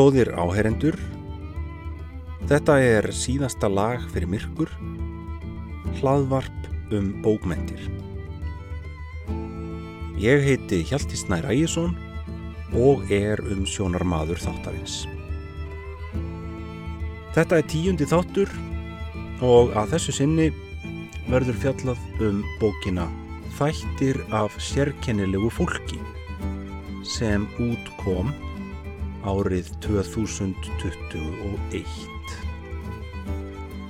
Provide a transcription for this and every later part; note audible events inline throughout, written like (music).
Góðir áherendur, þetta er síðasta lag fyrir myrkur, hlaðvarp um bókmentir. Ég heiti Hjalti Snær Ægjesson og er um sjónarmadur þáttarins. Þetta er tíundi þáttur og að þessu sinni verður fjallað um bókina Þættir af sérkennilegu fólki sem út kom árið 2021.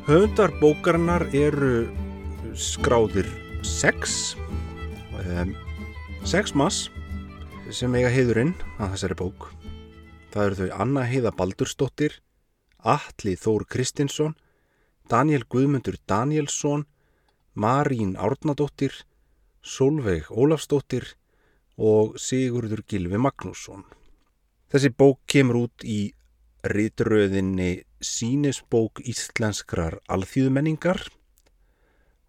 Höfundar bókarinnar eru skráðir sex, um, sex mass sem eiga heiðurinn að þessari bók. Það eru þau Anna Heiða Baldursdóttir, Atli Þór Kristinsson, Daniel Guðmundur Danielsson, Marín Árnadóttir, Solveig Ólafsdóttir og Sigurður Gilvi Magnússon. Þessi bók kemur út í ríturöðinni Sínisbók Íslenskrar alþýðumenningar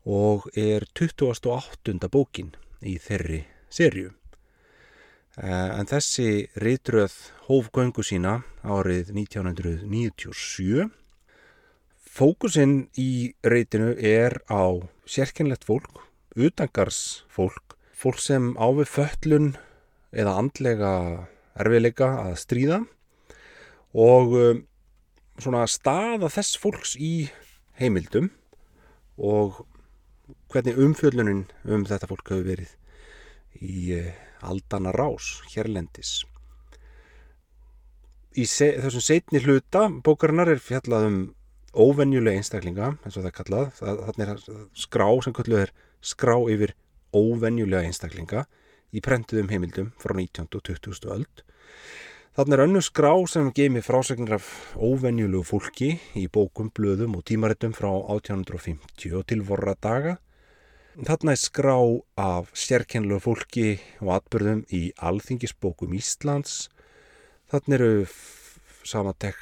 og er 28. bókin í þeirri serju. En þessi ríturöð hófgöngu sína árið 1997. Fókusinn í rítinu er á sérkennlegt fólk, utangars fólk, fólk sem áfið föllun eða andlega erfiðleika að stríða og um, svona staða þess fólks í heimildum og hvernig umfjöllunin um þetta fólk hefur verið í uh, aldana rás hérlendis. Í se þessum setni hluta bókarinnar er fjallað um óvenjulega einstaklinga, eins og það er kallað. Þannig er skrá sem kalluð er skrá yfir óvenjulega einstaklinga í prentuðum heimildum frá 19. og 20. öld. Þannig er önnu skrá sem geimi frásögnir af óvenjulegu fólki í bókum, blöðum og tímarittum frá 1850 og til vorra daga. Þannig er skrá af sérkennlegu fólki og atbyrðum í alþingisbókum Íslands. Þannig eru samantek,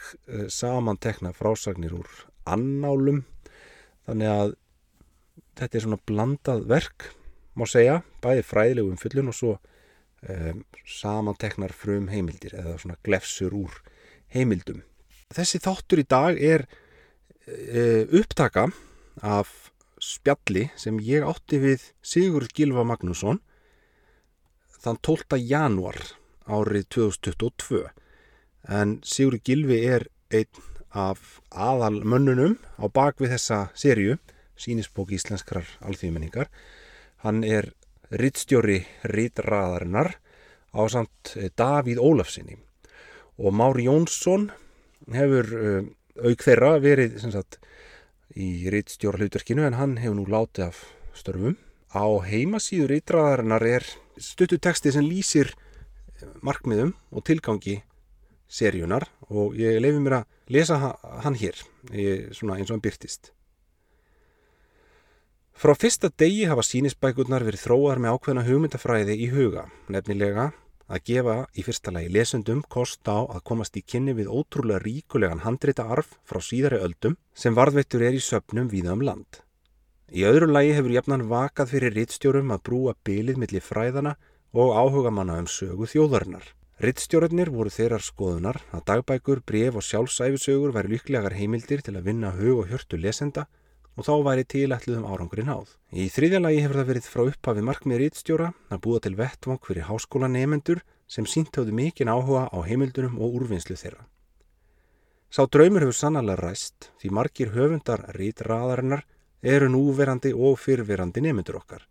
samantekna frásagnir úr annálum. Þannig að þetta er svona blandað verk, má segja, bæði fræðilegum fullun og svo um, samanteknar frum heimildir eða svona glefsur úr heimildum. Þessi þáttur í dag er uh, upptaka af spjalli sem ég átti við Sigurd Gilva Magnússon þann 12. januar árið 2022 en Sigurd Gilvi er einn af aðal mönnunum á bakvið þessa sériu sínisbók íslenskrar alþýðmenningar hann er rittstjóri rittraðarinnar á samt Davíð Ólafsinni og Mári Jónsson hefur uh, auk þeirra verið sagt, í rittstjóra hlutverkinu en hann hefur nú látið af störfum. Á heimasíður rittraðarinnar er stuttuteksti sem lýsir markmiðum og tilgangi seríunar og ég lefi mér að lesa hann hér eins og hann byrtist Frá fyrsta degi hafa sínisbækurnar verið þróar með ákveðna hugmyndafræði í huga, nefnilega að gefa í fyrsta lagi lesundum kost á að komast í kynni við ótrúlega ríkulegan handreita arf frá síðari öldum sem varðveittur er í söpnum víða um land. Í öðru lagi hefur jafnan vakað fyrir rittstjórum að brúa bylið millir fræðana og áhuga manna um sögu þjóðarinnar. Rittstjórnir voru þeirrar skoðunar að dagbækur, bref og sjálfsæfisögur væri líklegar heimildir til að vinna hug og hjörtu lesenda og þá væri tilætluðum árangurinn áð. Í þriðja lagi hefur það verið frá upphafi markmið rítstjóra að búa til vettvang fyrir háskólanemendur sem síntöðu mikinn áhuga á heimildunum og úrvinnslu þeirra. Sá draumur hefur sannarlega ræst því margir höfundar rítraðarinnar eru núverandi og fyrverandi nemendur okkar.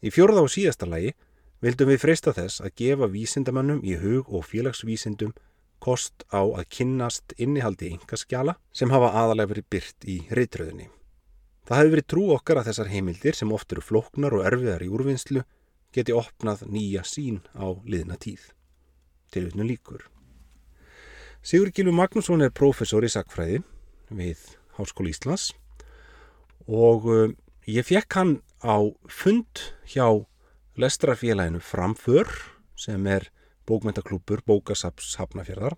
Í fjórða og síðasta lagi vildum við freysta þess að gefa vísindamannum í hug og félagsvísindum kost á að kynnast innihaldi yngaskjala sem hafa aðalega verið byrt í reytröðinni. Það hefur verið trú okkar að þessar heimildir sem oft eru flóknar og erfiðar í úrvinnslu geti opnað nýja sín á liðna tíð. Til utnum líkur. Sigur Gilvi Magnússon er professor í sakfræði við Háskóli Íslands og uh, ég fekk hann á fund hjá lestrafélaginu Framför sem er bókmentaklúpur Bókasaps Hafnafjörðar.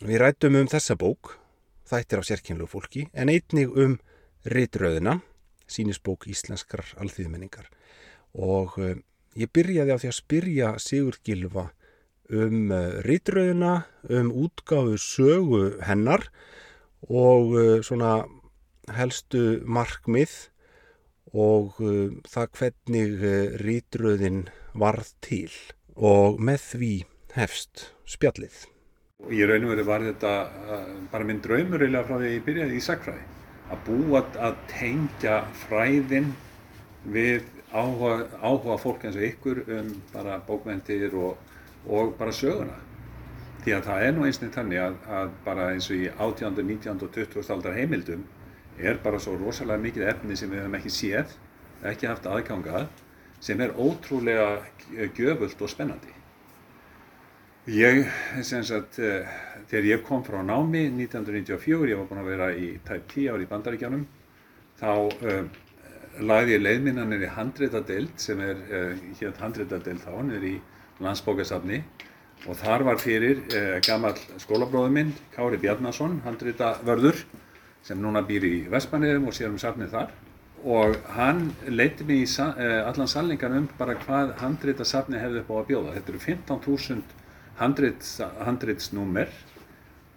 Við rættum um þessa bók, þættir af sérkynlu fólki, en einnig um Ritröðina, sínisbók íslenskar alþýðmenningar. Og uh, ég byrjaði á því að spyrja Sigur Gilva um rítröðina, um útgáfu sögu hennar og svona helstu markmið og það hvernig rítröðin varð til og með því hefst spjallið. Í raun og veru var þetta bara minn draumur eða frá því að ég byrjaði í sagfræði. Að búa að tengja fræðin við áhuga, áhuga fólk eins og ykkur um bara bókvendir og, og bara söguna. Því að það er nú einsnið þannig að, að bara eins og í 18., 19. og 20. aldar heimildum er bara svo rosalega mikið efni sem við hefum ekki séð, ekki haft aðgangað, sem er ótrúlega gjöfult og spennandi. Ég, sagt, uh, þegar ég kom frá námi 1994, ég var búinn að vera í tæp 10 ár í bandaríkjánum, þá uh, lagði ég leiðminnanir í handréttadeild sem er uh, hér handréttadeild þá, niður í landsbókasafni og þar var fyrir gammal skólabróðu minn, Kári Bjarnason, handréttavörður, sem núna býr í Vestmanniðum og sér um safnið þar og hann leiti mig í allan salningan um bara hvað handréttasafni hefði upp á að bjóða. Þetta eru 15.000 handritsnúmer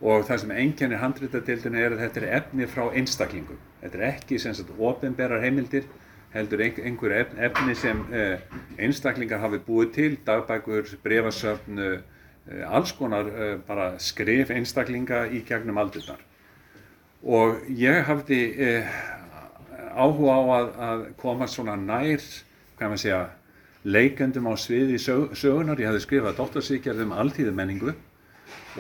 og það sem einkennir handritadildinu er að þetta er efni frá einstaklingum. Þetta er ekki sem sagt ofinberar heimildir, heldur einhver efni sem eh, einstaklingar hafi búið til, dagbækur, brefasöfn, eh, alls konar bara skrif einstaklinga í gegnum aldurnar. Og ég hafði áhuga á að, að koma svona nær, hvað maður segja, leikendum á sviði sögunar. Ég hafði skrifað dóttarsvíkjarð um alltíðu menningu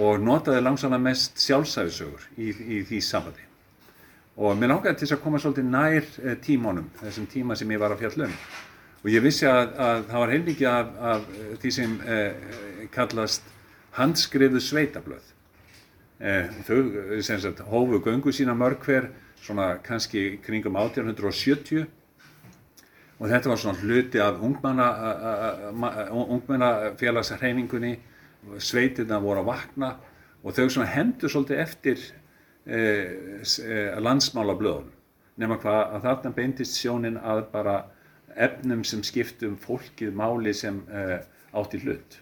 og notaði langsamlega mest sjálfsæfisögur í, í því samvæti. Og mér langaði til þess að koma svolítið nær eh, tímónum, þessum tíma sem ég var að fjalla um. Og ég vissi að, að það var heilmikið af, af því sem eh, kallast handskrifuð sveitablöð. Eh, þau sem sagt hófu göngu sína mörg hver, svona kannski kringum 1870 og þetta var svona hluti af ungmennafélagsreiningunni, sveitirna voru að vakna og þau svona hendur svolítið eftir eh, eh, landsmálablöðun nema hvað að þarna beintist sjónin að bara efnum sem skiptum fólkið máli sem eh, átt í hlut.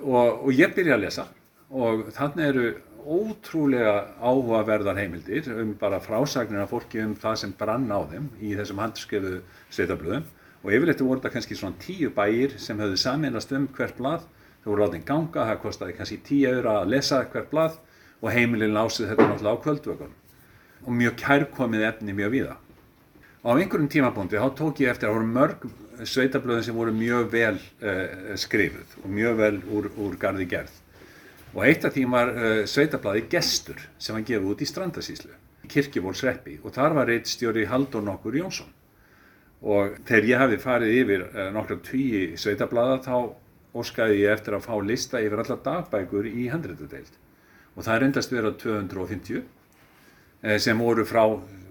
Og, og ég byrja að lesa. Og þarna eru ótrúlega áhugaverðar heimildir um bara frásagnir af fólki um það sem brann á þeim í þessum handskrifu sveitablöðum og yfirleitt voru þetta kannski svona tíu bæir sem höfðu saminast um hvert blað. Þau voru látið ganga, það kostiði kannski tíu öðra að lesa hvert blað og heimilin lásið þetta náttúrulega á kvöldvögun og mjög kærkomið efni mjög viða og á einhverjum tímabúndi þá tók ég eftir að voru mörg sveitablöðin sem voru mjög vel uh, skrifuð og mjög vel úr, úr gardi gerð og eitt af því var uh, sveitablaði Gestur sem var gefið út í Strandasíslu Kirkjubólsreppi og þar var reitt stjóri Haldur Nokkur Jónsson. Og þegar ég hafi farið yfir uh, nokkra tíi sveitablada þá óskaði ég eftir að fá lista yfir alla dagbækur í handréttadeild og það endast verið 250 uh, sem voru frá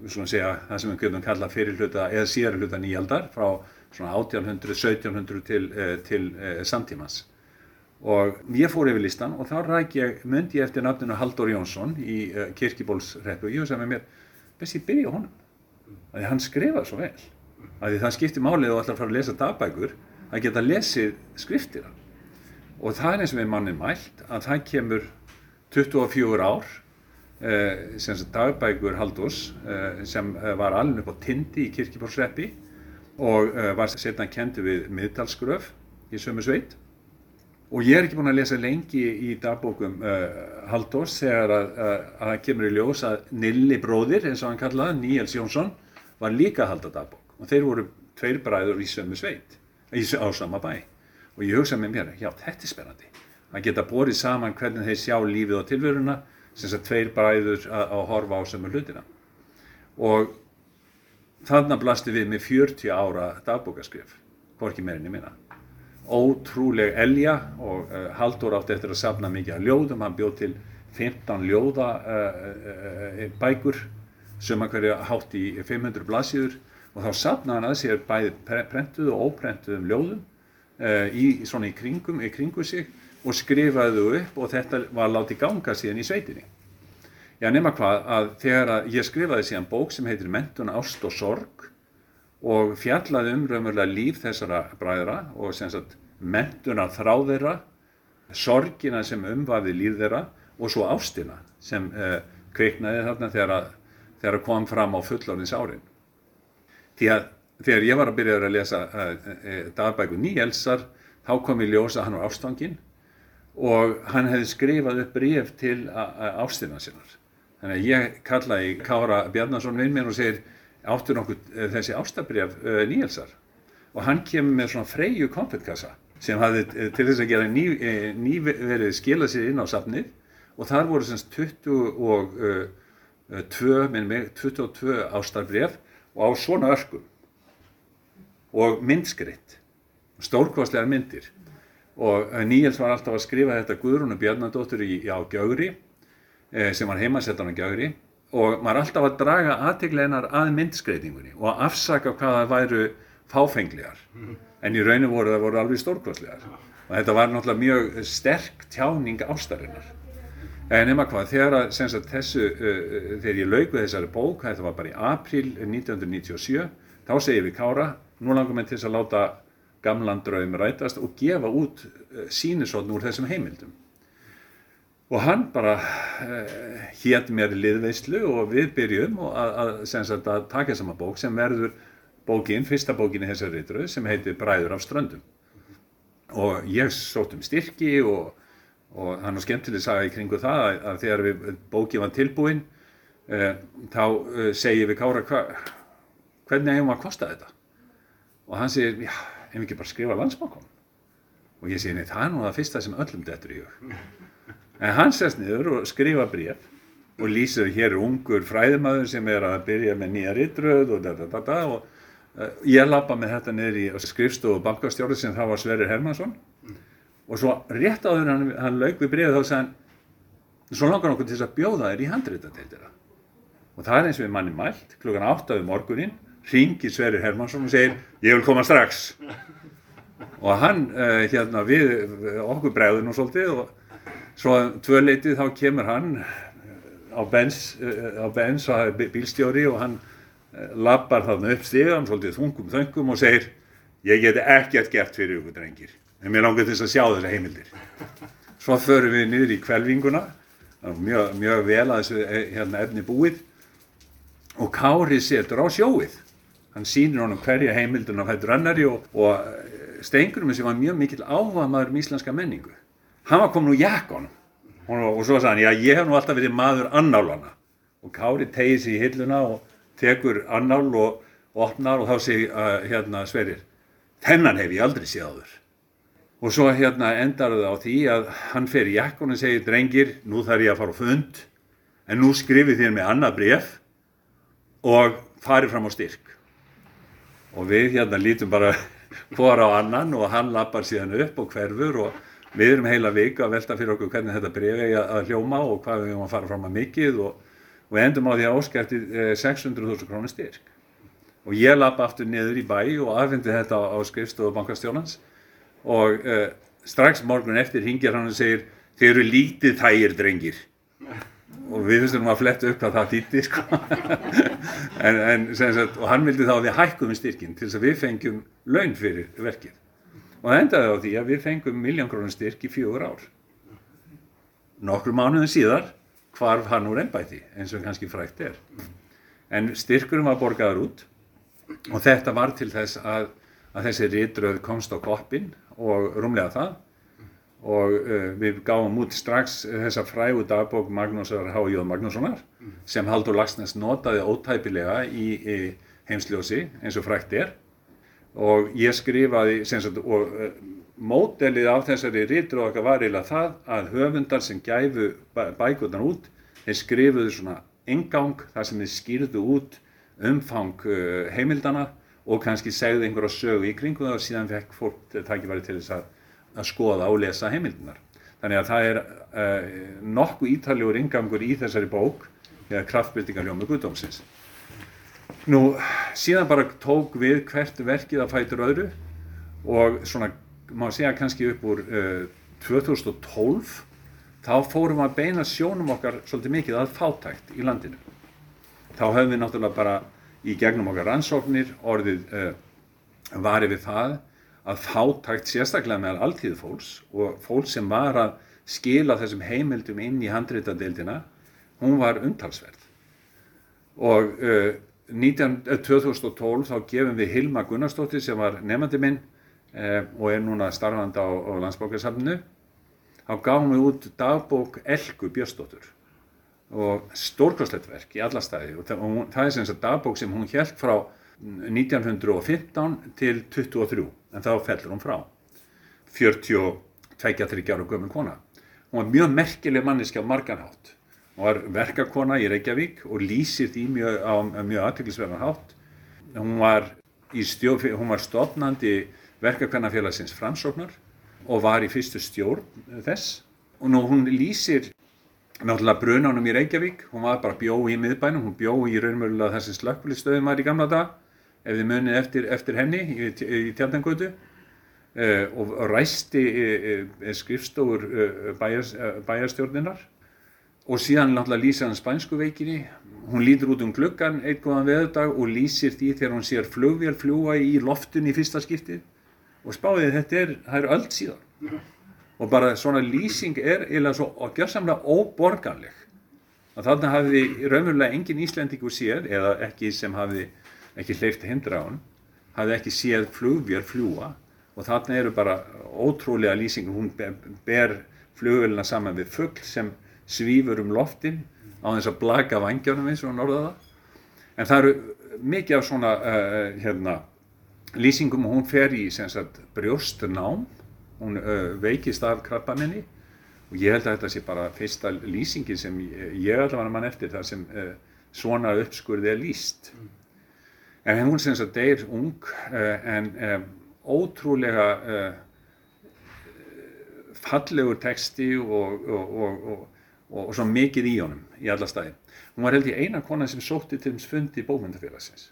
segja, það sem við getum kallað fyrirluta eða síðarluta nýjaldar frá 1800, 1700 til, uh, til samtímans og ég fór yfir listan og þá ég, myndi ég eftir nafninu Haldur Jónsson í Kirkibólsreppu og ég hugsaði með mér, best ég byrja honum, að hann skrifaði svo vel. Að því það skiptir málið og alltaf fara að lesa dagbækur að geta lesið skriftina. Og það er eins og við mannin mælt að það kemur 24 ár eh, sem dagbækur Haldós eh, sem eh, var alveg upp á Tindi í Kirkibórsreppi og eh, var setna kentu við miðdalsgröf í sömu sveit og ég er ekki búin að lesa lengi í dagbókum eh, Haldós þegar að það kemur í ljós að Nilli bróðir eins og hann kallaði, Níels Jónsson var líka að halda dagbók. Og þeir voru tveir bræður í sömu sveit á sama bæ. Og ég hugsaði með mér, já þetta er spennandi. Að geta borið saman hvernig þeir sjá lífið og tilveruna sem þess að tveir bræður að, að horfa á sömu hlutina. Og þannig blasti við með 40 ára dagbókaskrif hvorki meirinni minna ótrúleg elja og uh, Haldur átti eftir að safna mikið af ljóðum, hann bjóð til 15 ljóða uh, uh, bækur sem að hverja hátt í 500 blassíður og þá sapnaði hann að sér bæði prentuðu og óprentuðum ljóðum í, svona í kringum, í kringu sig og skrifaði þau upp og þetta var látið ganga síðan í sveitinni. Já, nema hvað að þegar að ég skrifaði síðan bók sem heitir Mentun, Ást og Sorg og fjallaði um raunverulega líf þessara bræðra og sem sagt mentunar þráð þeirra sorgina sem umvaði líf þeirra og svo ástina sem uh, kveiknaði þarna þegar, að, þegar að kom fram á fullorðins árin. Því að þegar ég var að byrja að lesa uh, uh, dagbæku Níelsar þá kom ég ljósa hann var ástfanginn og hann hefði skrifað upp bríf til ástina sinnar. Þannig að ég kallaði Kára Bjarnason vinn minn og segir áttur nokkuð þessi ástabrjaf Níelsar. Og hann kemur með svona freyju konfettkassa sem hafði til þess að gera ný, ný verið skila sér inn á safnið. Og þar voru semst 22, uh, 22 ástarbref og á svona örkum. Og myndskritt, stórkostlegar myndir. Og Níels var alltaf að skrifa þetta Guðrúnu Bjarnadóttur á Gjögri sem var heimasettan á Gjögri og maður alltaf að draga aðtegleinar að myndskreitingunni og afsaka hvaða væru fáfenglegar. En í rauninu voru það voru alveg stórkostlegar. Og þetta var náttúrulega mjög sterk tjáning ástarinnar. En nema hvað, þegar að sagt, þessu, uh, þegar ég lauk við þessari bók þetta var bara í april 1997 þá segir við Kára nú langar mér til að láta gamlan draum rætast og gefa út uh, sínisotn úr þessum heimildum og hann bara uh, hétt mér liðveislu og við byrjum að, að, sagt, að taka þessama bók sem verður bókin, fyrsta bókin í þessari reytröð sem heitir Bræður af ströndum. Og ég sótt um styrki og, og hann var skemmtileg sagja í kringu það að, að þegar við, bókin var tilbúin eh, þá eh, segir við Kára hva, hvernig hefum við að kosta þetta? Og hann segir, já, hefum við ekki bara skrifað landsmákom og ég segir, nei, það er nú það fyrsta sem öllum dettur í hug en hann sest niður og skrifa bréf og lýsir hér ungur fræðimæður sem er að byrja með nýja ritröð og da da da da og uh, ég lappa með þetta niður í skrifstofu bankastjórið sem það var Sverrir Hermansson mm. og svo rétt áður hann, hann laug við bregðu þá sagði hann svo langar okkur til þess að bjóða þér í handréttadeildina og það er eins við manni mælt klukkan 8 um morgunin ringir Sverrir Hermansson og segir ég vil koma strax og hann uh, hérna við okkur bregðum og svolítið og svo tvöleitið þá kemur hann á bens, á bens og bílstjóri og hann Eh, lappar þarna upp stíðan, svolítið þungum þöngum og segir ég geti ekkert gert fyrir ykkur drengir. En mér langar þess að sjá þessa heimildir. Svo förum við niður í kvelvinguna mjög, mjög vel að þessu eh, hérna, efni búið. Og Kári setur á sjóið. Hann sýnir honum hverja heimildin á hættur annari og, og eh, Steingurum sem var mjög mikil áhuga maður um íslenska menningu hann var komin úr jakkonum og svo sagði hann, já ég hef nú alltaf verið maður annálana og Kári tegið sér í hilluna og tekur annál og opnar og þá segir uh, hérna Sverrir þennan hef ég aldrei séð áður. Og svo hérna endar það á því að hann fer í jakkun og segir drengir, nú þarf ég að fara á fund en nú skrifið þér með annað bref og farið fram á styrk. Og við hérna lítum bara hvora á annan og hann lappar síðan upp og hverfur og við erum heila vika að velta fyrir okkur hvernig þetta brefi að hljóma og hvað við erum að fara fram að mikið og og endum á því að óskæfti 600.000 krónir styrk. Og ég lappa aftur niður í bæ og aðfindi þetta á skrifstofu bankastjónans og uh, strax morgun eftir hingir hann og segir þeir eru lítið þægir drengir. Og við fyrstum að fletta upp hvað það þýtti sko. (laughs) en, en, sagt, og hann vildi þá að við hækkum styrkin til þess að við fengjum laun fyrir verkið og það endaði á því að við fengjum miljónkrónir styrk í fjögur ár nokkur mánuðin síðar hvarf hann úr ennbæti eins og kannski frækt er. En styrkurum var borgaður út og þetta var til þess að, að þessi ritröð komst á koppin og rúmlega það og uh, við gáum út strax þessa frægu dagbók Magnúsar H.J. Magnússonar sem Haldur Lagsnes notaði ótæpilega í, í heimsljósi eins og frækt er og ég skrifaði sagt, og uh, mótelið af þessari rítrúaka var eiginlega það að höfundar sem gæfu bækurnar út þeir skrifuðu svona engang þar sem þeir skýrðu út umfang uh, heimildana og kannski segðu einhverja sögu í kringu það og síðan fekk fólk takkifæri til þess að, að skoða og lesa heimildinar. Þannig að það er uh, nokkuð ítaljóður ingangur í þessari bók eða kraftbyrtingar ljómi guðdómsins. Nú síðan bara tók við hvert verkið að fætur öðru og svona má segja kannski upp úr uh, 2012 þá fórum að beina sjónum okkar svolítið mikið að fátækt í landinu. Þá höfum við náttúrulega bara í gegnum okkar rannsóknir orðið uh, varið við það að fátækt sérstaklega meðal alltíðu fólks og fólk sem var að skila þessum heimildum inn í handreitadeildina, hún var umtalsverð. Og uh, 19, 2012 þá gefum við Hilma Gunnarsdóttir sem var nefandi minn uh, og er núna starfandi á, á landsbókarsafninu. Þá gáðum við út dagbók Elgu Björnsdóttur og stórkostlegt verk í alla staði. Og það, og það er sem sagt dagbók sem hún held frá 1915 til 23 en þá fellur hún frá. 42-23 ára gömul kona. Hún var mjög merkileg manniski á marganhátt var verkakona í Reykjavík og lýsir því mjög, á mjög aðtöklisverðan hátt. Hún var, stjórn, hún var stofnandi verkakvennafélagsins framsóknar og var í fyrstu stjórn þess. Og nú hún lýsir náttúrulega brunánum í Reykjavík, hún var bara bjó í miðbænum, hún bjó í raunmjölulega þessi slökkulistöðum var í gamla dag, ef þið munið eftir, eftir henni í, í tjaldangötu uh, og ræsti uh, skrifstofur uh, bæjar, bæjarstjórninar og síðan náttúrulega lýsir hann spænsku veikinni, hún lítur út um gluggan einn góðan veðurdag og lýsir því þegar hún sér flugvél fljúa í loftun í fyrsta skiptið. Og spáðið þetta er, það er öll síðan. Og bara svona lýsing er eða svo gjörsamlega óborganleg. Að þarna hafi raunverulega engin Íslendingur séð eða ekki sem hafi ekki hleyft hindra á hann hafi ekki séð flugvél fljúa og þarna eru bara ótrúlega lýsingur hún ber flugvélina saman við fuggl sem svífur um loftin á þess að blaka vangjónum eins og hann orðaða en það eru mikið af svona uh, hérna, lýsingum og hún fer í brjóstnám hún uh, veikist af krabbamenni og ég held að þetta sé bara fyrsta lýsingin sem ég, ég allavega mann eftir það sem uh, svona uppskurði er lýst. Mm. En hún sem að deyr ung en um, ótrúlega fallegur texti og, og, og, og svo mikið í honum í alla staði. Hún var held ég eina kona sem sótti til þess fundi bókmyndafélagsins.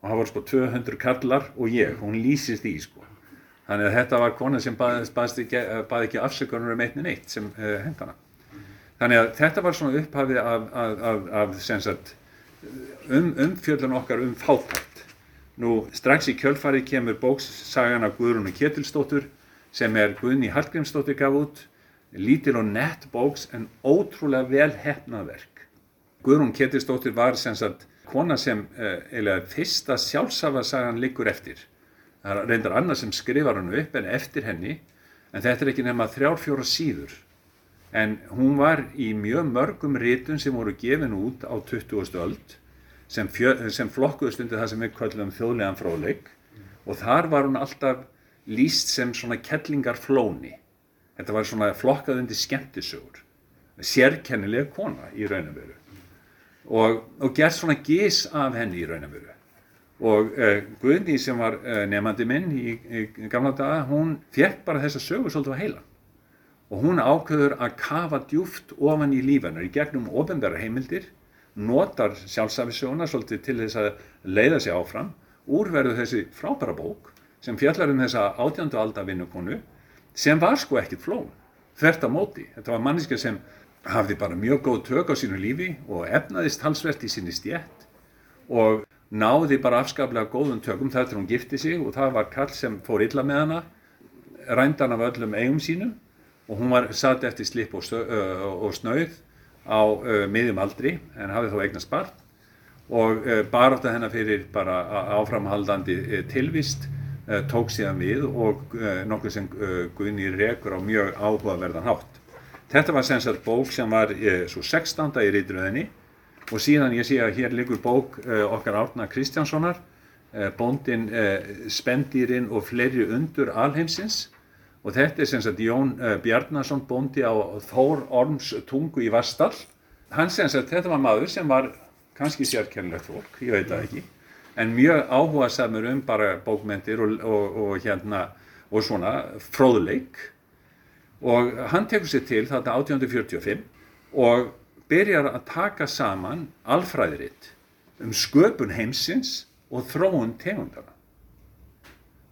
Og það voru sko 200 kallar og ég, hún lýsist í sko. Þannig að þetta var kona sem baðist ekki, bað ekki afsökunum um einni neitt sem uh, eh, hendana. Þannig að þetta var svona upphafið af, af, af, af um, umfjöldun okkar um fátækt. Nú strax í kjölfarið kemur bókssagan af Guðrúnu Ketilsdóttur sem er Guðni Hallgrímsdóttir gaf út, lítil og nett bóks en ótrúlega vel hefnað verk. Guðrún Ketilsdóttir var sem sagt kona sem uh, eiginlega fyrsta sjálfsafasagan liggur eftir það er reyndar annað sem skrifar hann upp en eftir henni en þetta er ekki nema þrjárfjóra síður en hún var í mjög mörgum ritun sem voru gefin út á 20. öld sem, sem flokkuðust undir það sem við kallum þjóðlegan fróðleik og þar var hún alltaf líst sem svona kettlingarflóni þetta var svona flokkað undir skemmtisögur. Sérkennilega kona í raunanveru og, og gert svona gís af henni í raunanveru og uh, Guðni sem var uh, nefandi minn í, í gamla daga, hún fjekk bara þessa sögur svolítið á heila og hún ákveður að kafa djúft ofan í lífanar í gegnum ofenbæra heimildir, notar sjálfsafisjóna svolítið til þess að leiða sig áfram, úrverðu þessi frábæra bók sem fjallar um þessa átjándu alda vinnukonu sem var sko ekkit flón, þvert á móti. Þetta var manniska sem hafði bara mjög góð tök á sínu lífi og efnaðist halsvert í sinni stjætt og náði bara afskaplega góðum tökum þar til hún gifti sig og það var kall sem fór illa með hana rændan af öllum eigum sínum og hún var satt eftir slip og, og snauð á uh, miðjum aldri en hafði þó eignast barn og uh, barátta hennar fyrir bara áframhaldandi uh, tilvist tók síðan við og nokkuð sem Guðni rekur á mjög áhugaverðan hátt. Þetta var sem sagt bók sem var svo 16. í reyndröðinni og síðan ég sé að hér liggur bók okkar Árna Kristjánssonar bóndin Spendýrin og fleiri undur alheimsins og þetta er sem sagt Jón Bjarnason bóndi á Þór Orms tungu í Vastall hann sem sagt þetta var maður sem var kannski sérkennilegt fólk, ég veit það ekki en mjög áhuga samur um bara bókmentir og, og, og hérna og svona fróðleik og hann tekur sér til þetta 1845 og byrjar að taka saman alfræðiritt um sköpun heimsins og þróun tegundana.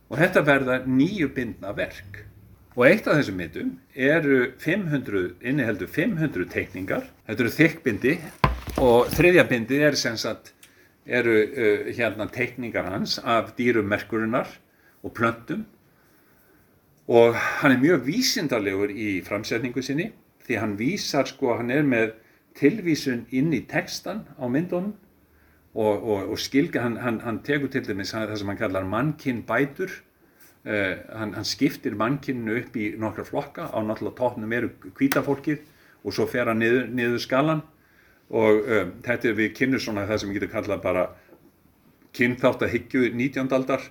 Og þetta verða nýju bindna verk. Og eitt af þessum myndum eru 500, inniheldur 500 teikningar. Þetta eru þykkbindi og þriðja bindi er sem sagt, eru uh, hérna teikningar hans af dýrum merkurinnar og plöntum. Og hann er mjög vísindarlegur í framsetningu sinni því hann vísar sko, hann er með tilvísun inn í textan á myndunum og, og, og skilga, hann, hann, hann tekur til dæmis það sem hann kallar mannkinn bætur. Uh, hann, hann skiptir mannkinninu upp í nokkra flokka. Á náttúrulega tóknum eru kvítafólkið og svo fer hann niður, niður skalan og um, þetta er við kynnum svona það sem við getum kallað bara kynþáttahyggju 19. aldar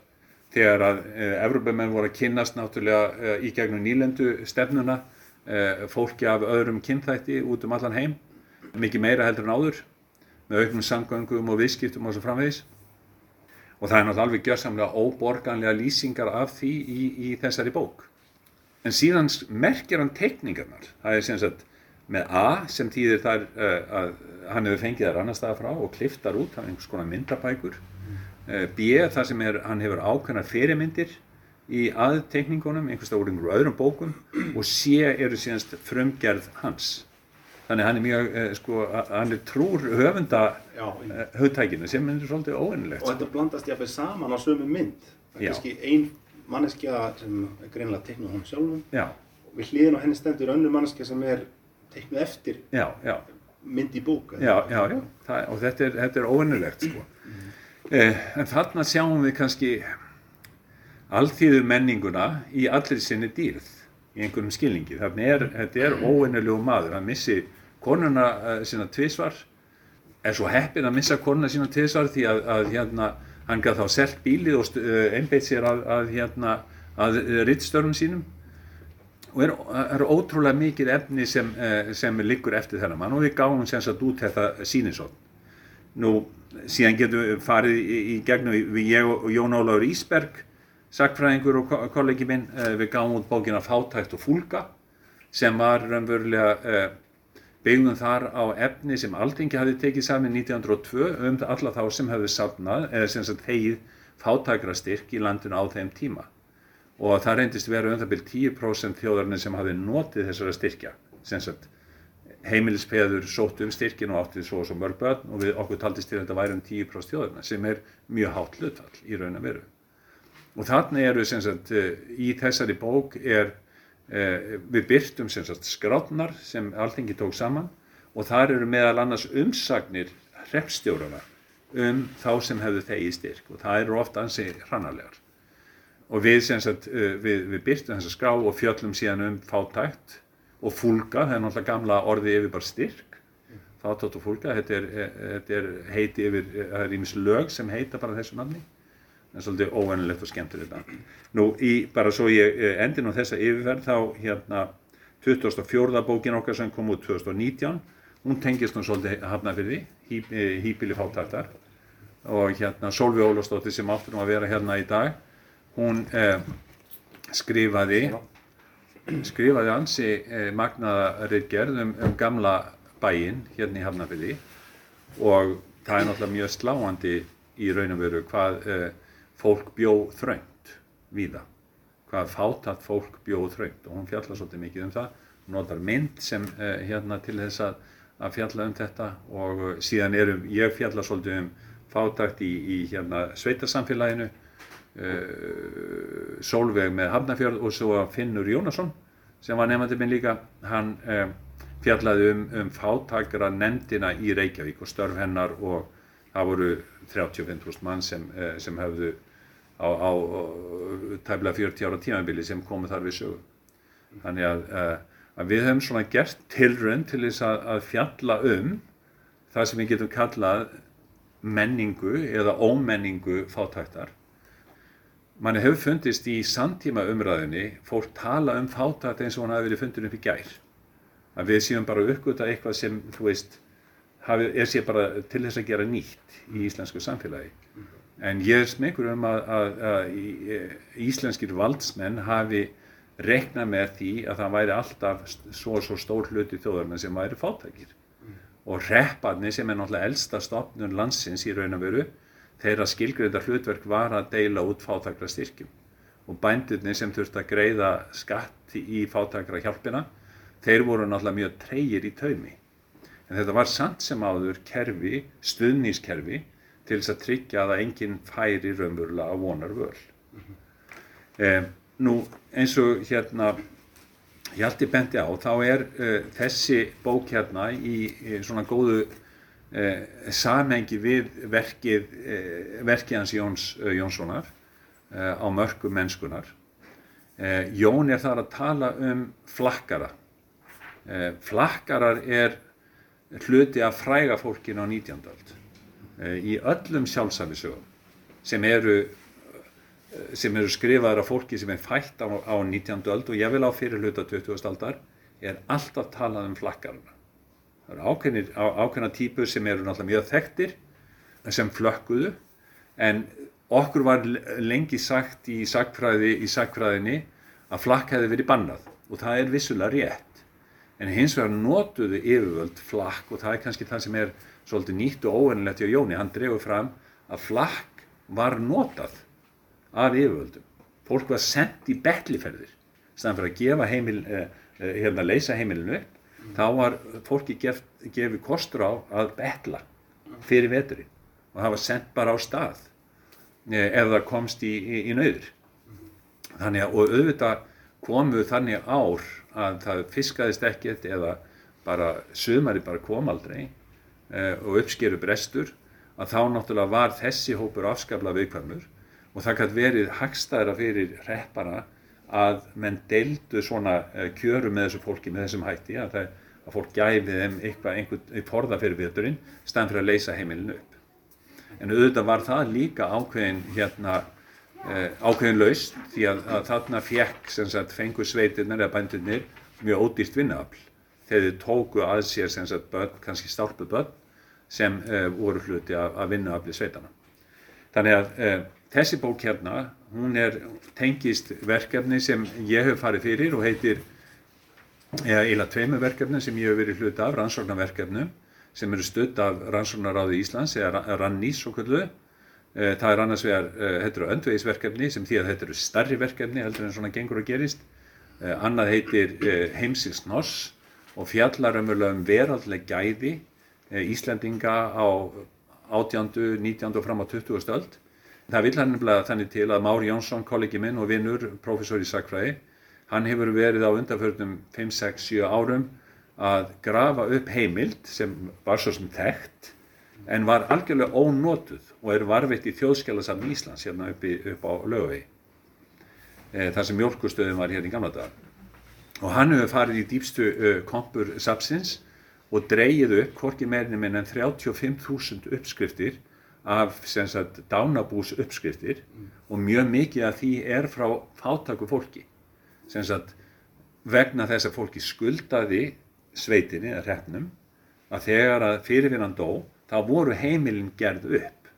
þegar að uh, Evrópumenn voru að kynnast náttúrulega uh, í gegnum nýlendu stefnuna uh, fólki af öðrum kynþætti út um allan heim mikið meira heldur en áður með auknum samgöngum og viðskiptum og svo framvegis og það er náttúrulega alveg gjörsamlega óborganlega lýsingar af því í, í þessari bók en síðan merkir hann teikningarnar það er sem sagt með A sem týðir þar uh, að hann hefur fengið þar annar staða frá og kliftar út, hann er einhvers konar myndabækur. Uh, B þar sem er, hann hefur ákveðnar fyrirmyndir í aðteikningunum, einhvers staða úr einhverjum öðrum bókum og C eru síðanst frumgerð hans. Þannig hann er mjög, uh, sko, hann er trúr höfunda höfðtækinu sem er svolítið óvinnilegt og þetta blandast jáfnveg saman á sömu mynd. Það er kannski ein manneskja sem er greinilega teiknuð hún sjálfum. Já, og við hliðin á henni stendur önnur manneskja sem er teiknuð eftir já, já. mynd í bók Já, já, já, það, og þetta er, þetta er óvinnulegt sko. eh, en þarna sjáum við kannski alþýðu menninguna í allir sinni dýrð í einhverjum skilningi, þannig er, þetta er óvinnulegu maður, hann missi konuna uh, sína tvisvar. Er svo heppin að missa konuna sína tvisvar því að, að hérna, hann gaf þá selt bílið og uh, einbeitt sér að, að, hérna, að rittstörfum sínum og er, er ótrúlega mikið efni sem, eh, sem liggur eftir þennan mann og við gáum sem sagt út þetta síninsótt. Nú, síðan getum við farið í, í gegnum við ég og Jón Ólaur Ísberg, sakfræðingur og ko- kollegi minn, eh, við gáum út bókina Fátækt og fúlga sem var raunverulega eh, byggðum þar á efni sem Alþingi hafði tekið saman 1902 um alla þá sem hefðu safnað, eða sem sagt hegið fátækrastyrk í landinu á þeim tíma og það reyndist vera um það byrjum 10% þjóðarinn sem hafi notið þessara styrkja. Sem sagt heimilispeður sótt um styrkin og áttið svo og svo mörg börn og við okkur taldist til að þetta væri um 10% þjóðarinn sem er mjög hátt hlutfall í raun og veru. Og þannig eru sem sagt eh, í þessari bók er eh, við byrtum sem sagt skrátnar sem alltingi tók saman og þar eru meðal annars umsagnir hreppstjórana um þá sem hefðu þegi styrk. Og það eru ofta ansi hrannarlegar og við, sagt, uh, við, við byrtum þessa skrá og fjöllum síðan um fátækt og fúlga, það er náttúrulega gamla orði yfir bara styrk fátækt og fúlga, þetta er, eh, þetta er heiti yfir, eh, það er ímis lög sem heita bara þessu nafni það er svolítið óvennilegt og skemmtilegt nafn. Nú, í, bara svo ég eh, endi nú þessa yfirferð þá hérna 2004. bókin okkar sem kom út 2019 hún tengist nú svolítið hafnafyrði eh, híbili fátæktar og hérna Solveig Ólafsdóttir sem áttur nú að vera hérna í dag hún eh, skrifaði skrifaði ansi eh, magnaða ritgerð um, um gamla bæinn hérna í Hafnarfirði. Og það er náttúrulega mjög sláandi í raun og veru hvað eh, fólk bjó þröngt víða, hvað fátat fólk bjó þröngt. Og hún fjallar svolítið mikið um það, hún notar mynd sem eh, hérna til þess að, að fjalla um þetta. Og eh, síðan erum ég fjalla svolítið um fátakt í, í hérna sveitarsamfélaginu uh, Sólveig með Hafnarfjörð og svo Finnur Jónasson sem var nefnandi minn líka hann uh, fjallaði um, um fátakra nefndina í Reykjavík og störf hennar og það voru 35.000 mann sem, uh, sem hefðu á, á, tæmlega 40 ára tímabili sem komu þar við sögu. Þannig að, að við höfum svona gert tilraun til þess að, að fjalla um það sem við getum kallað menningu eða ómenningu fátæktar manni hefur fundist í samtíma umræðinni fólk tala um fátækt eins og hann hafi verið fundin upp í gær. Að við séum bara að uppgöta eitthvað sem þú veist hafi, er sér bara til þess að gera nýtt í íslensku samfélagi. En ég er smekur um að, að, að í- íslenskir valdsmenn hafi reknað með því að það væri alltaf svo svo stór hluti þjóðarna sem væri fátækir. Og repparnir sem er náttúrulega elsta stofnun landsins í raun og veru þeirra skilgreinda hlutverk var að deila út fátækra styrkjum og bændurnir sem þurfti að greiða skatt í fátækra hjálpina þeir voru náttúrulega mjög treyir í taumi. En þetta var samt sem áður kerfi, stuðnískerfi til þess að tryggja að enginn færi raunverulega að vonar völ Eh, nú eins og hérna Hjalti bendi á, þá er uh, þessi bók hérna í, í svona góðu uh, samhengi við verkið, uh, verkið hans Jóns Jónssonar á mörgum mennskunar. Jón er þar að tala um flakkara. Flakkarar er hluti af fræga fólkin á 19. öld í öllum sjálfsæfisögum sem eru sem eru skrifaður af fólki sem er fætt á, á 19. öld og ég vil á fyrir hluta 20. aldar er alltaf talað um flakkarna. Það eru ákveðna típur sem eru náttúrulega mjög þekktir sem flökkuðu en okkur var lengi sagt í sagfræði, í sagfræðinni að flakk hefði verið bannað og það er vissulega rétt. En hins vegar notuðu yfirvöld flakk og það er kannski það sem er svolítið nýtt og óvennilegt hjá Jóni. Hann drefur fram að flakk var notað af yfirvöldum. Fólk var sendt í betliferðir staðan fyrir að gefa heimil, eh, eh, hérna leysa heimilinu upp. Þá var fólki gef, gefið kostur á að betla fyrir veturinn og það var sendt bara á stað eh, ef það komst í, í, í nöyður. Þannig að, og auðvitað komu þannig ár að það fiskaðist ekkert eða bara sömari bara kom aldrei eh, og uppskeru brestur að þá náttúrulega var þessi hópur afskafla viðkvæmur og það kann verið hagstæðra fyrir reppana að menn deildu svona eh, kjöru með þessu fólki með þessum hætti að, það, að fólk gæfi þeim eitthvað einhvern forða fyrir viðturinn staðan fyrir að leysa heimilinu upp. En auðvitað var það líka ákveðin hérna eh, ákveðin laust því að, að þarna fjekk sem sagt fengur sveitirnar eða bændurnir mjög ódýrt vinnaafl þegar þið tóku að sér sagt börn, kannski stálpu börn sem eh, voru hluti af, af vinnaafli sveitana. Þannig að eh, þessi bók hérna, hún er tengist verkefni sem ég hef farið fyrir og heitir eða eiginlega tveimu verkefni sem ég hef verið hluti af, rannsóknarverkefnum sem eru stutt af rannsóknaráði Íslands eða rannís og kvöldu. Eh, það er annars vegar, eh, þetta eru öndvegisverkefni sem því að þetta eru starri verkefni heldur en svona gengur og gerist. Eh, annað heitir Heimsins Noss og fjallar um veraldleg gæði Íslandinga á 18., 19. og fram á 20. öld Það vil hann nefnilega þannig til að Mári Jónsson, kollegi minn og vinnur, professor í sakfræði, hann hefur verið á undanförnum 5-6-7 árum að grafa upp heimild sem var svo sem þekkt en var algjörlega ónótuð og er varfitt í þjóðskjálasafn Íslands hérna uppi, upp á lögvei e, þar sem mjölkustöðum var hérna í gamla dag. Og hann hefur farið í dýpstu uh, kompur sapsins og dreyið upp hvorki meirinni minn en 35.000 uppskriftir af sagt, dánabús uppskriftir mm. og mjög mikið af því er frá fátaku fólki sagt, vegna þess að fólki skuldaði sveitinni eða hreppnum að þegar að fyrirvinnan dó þá voru heimilin gerð upp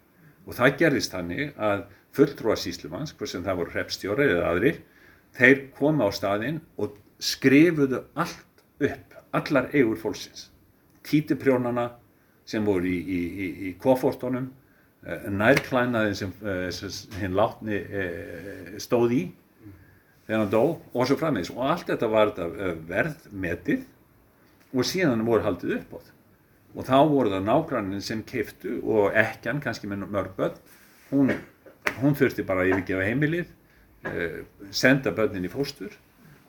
og það gerðist þannig að fulltrúa síslumans, hvort sem það voru hreppstjóra eða aðrir, þeir koma á staðinn og skrifuðu allt upp, allar eigur fólksins títiprjónana sem voru í, í, í, í kofortunum nærklænaði sem uh, hinn látni uh, stóð í þegar hann dó og svo frammeins og allt þetta var þetta verðmetið og síðan voru haldið upp á það og þá voru það nágrannin sem kiftu og ekkan kannski með mörg börn hún, hún þurfti bara að yfirgefa heimilið senda börnin í fóstur.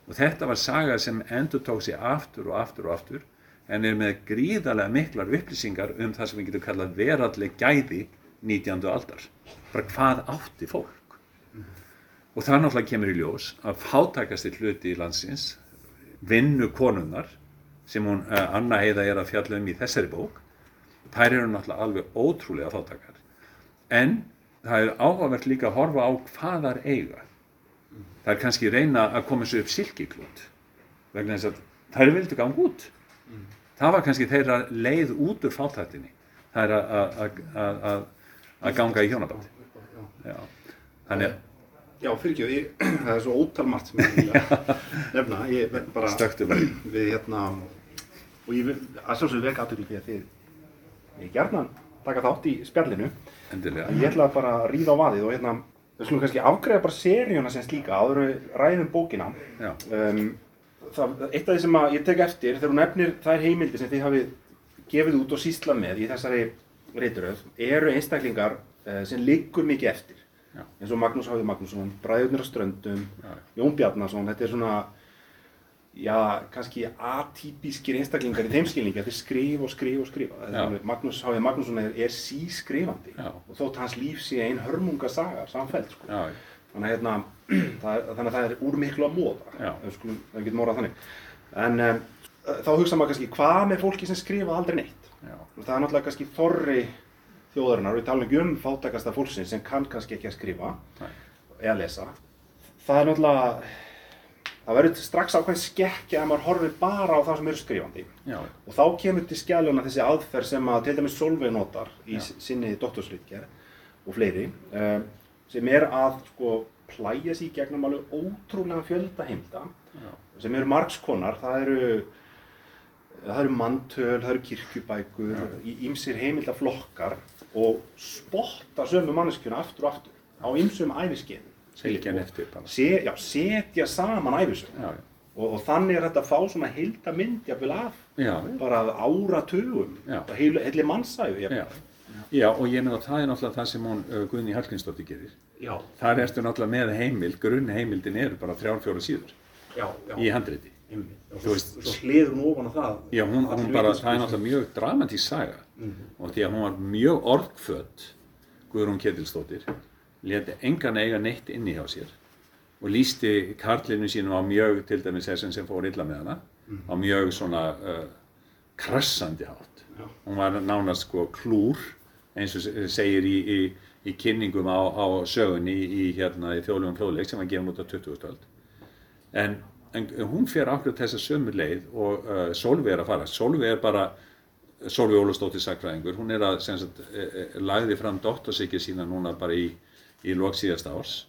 Og þetta var saga sem endur tók sér aftur og aftur og aftur en er með gríðarlega miklar upplýsingar um það sem við getum kallað veralleg gæði 19. aldar. Bara hvað átti fólk? Og það náttúrulega kemur í ljós að fátakastir hluti í landsins vinnu konunnar sem hún uh, Anna Heiða er að fjalla um í þessari bók þær eru náttúrulega alveg ótrúlega fátakar en það er áhugavert líka að horfa á hvað þar eiga. Það er kannski reyna að koma sér upp silkiklút vegna þess að þær vildu ganga út. Mm. það var kannski þeirra leið út úr fátættinni það er að að ganga í hjónabandi þannig að Já, fyrir ekki, (clears throat) það er svo ótalmart sem ég vilja (laughs) nefna, ég bara Stöktu við hérna og ég að sjálfsögðu veka aðtöklu því að þið ég gerna taka þátt í spjallinu. Endilega. ég ætla bara að ríða á vaðið og hérna við skulum kannski afgreða bara seríuna sem slíka áður ræðum bókina. Um, það, eitt af því sem ég tek eftir þegar hún nefnir þær heimildi sem þið hafið gefið út og sísla með í þessari reyturöð eru einstaklingar uh, sem liggur mikið eftir Já. eins og Magnús Háði Magnússon, Bræðurnir á Ströndum, Já. Jón Bjarnason, þetta er svona, já, kannski atypískir einstaklingar í þeim skilningi, þetta er skrif og skrif og skrifa. Magnús Háði Magnússon er, er sískrifandi Já. og þótt hans líf sé ein hörmungasaga samfell, sko. Þannig hérna, (clears throat) þannig að það er úr miklu að móða, ef við getum orðað þannig. En um, þá hugsa maður kannski, hvað með fólki sem skrifa aldrei neitt? Það er náttúrulega kannski þorri þjóðarinnar, við talum ekki um fátakasta fólksins sem kann kannski ekki að skrifa Nei. eða lesa. Það er náttúrulega, það verður strax ákveðin skekkja ef maður horfir bara á það sem eru skrifandi. já, Og þá kemur til skjæluna þessi aðferð sem að til dæmis Solveig notar í Já. sinni doktorsritgerð og fleiri, um, sem er að sko plæja sér í gegnum alveg ótrúlega fjölda heimta já, sem eru margskonar, það eru það eru manntöl, það eru kirkjubækur, ímsir heimildaflokkar og spotta sömu manneskjuna aftur og aftur á ýmsum æfiskeiðum. Fylgja henni eftir bara. Se, já, setja saman æfisögum já, og, og þannig er þetta að fá svona heilda mynd jafnvel af já, bara áratugum, Já. heilu, heilu mannsæfi já, og ég meina það er náttúrulega það sem hún uh, Guðni Hallgrímsdóttir gerir. Já, Þar ertu náttúrulega með heimild, grunnheimildin eru bara þrjár, fjóra síður já, já. í handriti. Og svo, veist- svo hliður hún ofan á það. Já, hún, hún bara, það er náttúrulega mjög dramatísk saga og því að hún var mjög orðfödd, Guðrún Ketilsdóttir, leti engan eiga neitt inni hjá sér og lísti karlinu sínum á mjög, til dæmis þessin sem fór illa með hana, á mjög svona uh, krassandi hátt. Já. Hún var nánast sko klúr, eins og se- segir í, í, í kynningum á, á sögunni í, hérna, í þjóðlegum fróðleik sem var gefin út á 20. öld. En, en hún fer akkurat þessa sömu leið og uh, Solveig er að fara. Solveig er bara, Solveig Ólafsdóttir sakfræðingur, hún er að, sem sagt, e, e, lagði fram doktorsykja sína núna bara í, í lok síðasta árs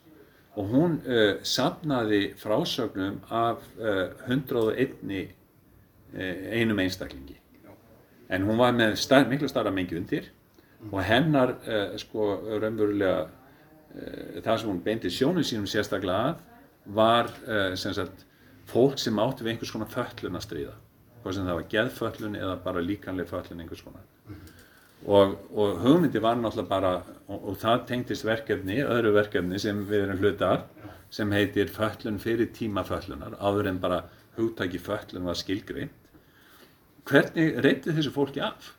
og hún uh, safnaði frásögnum af uh, 101 uh, einum einstaklingi. En hún var með star, miklu starra mengi undir og hennar sko raunverulega það sem hún beindi sjónum sínum sérstaklega að var sem sagt fólk sem átti við einhvers konar föllun að stríða. Hvað sem það var geðföllun eða bara líkanleg föllun einhvers konar. Og, og hugmyndi var náttúrulega bara, og, og það tengdist verkefni, öðru verkefni sem við erum hlutar, sem heitir föllun fyrir tíma föllunar, áður en bara hugtaki föllun var skilgreint. Hvernig reyndi þessu fólki af?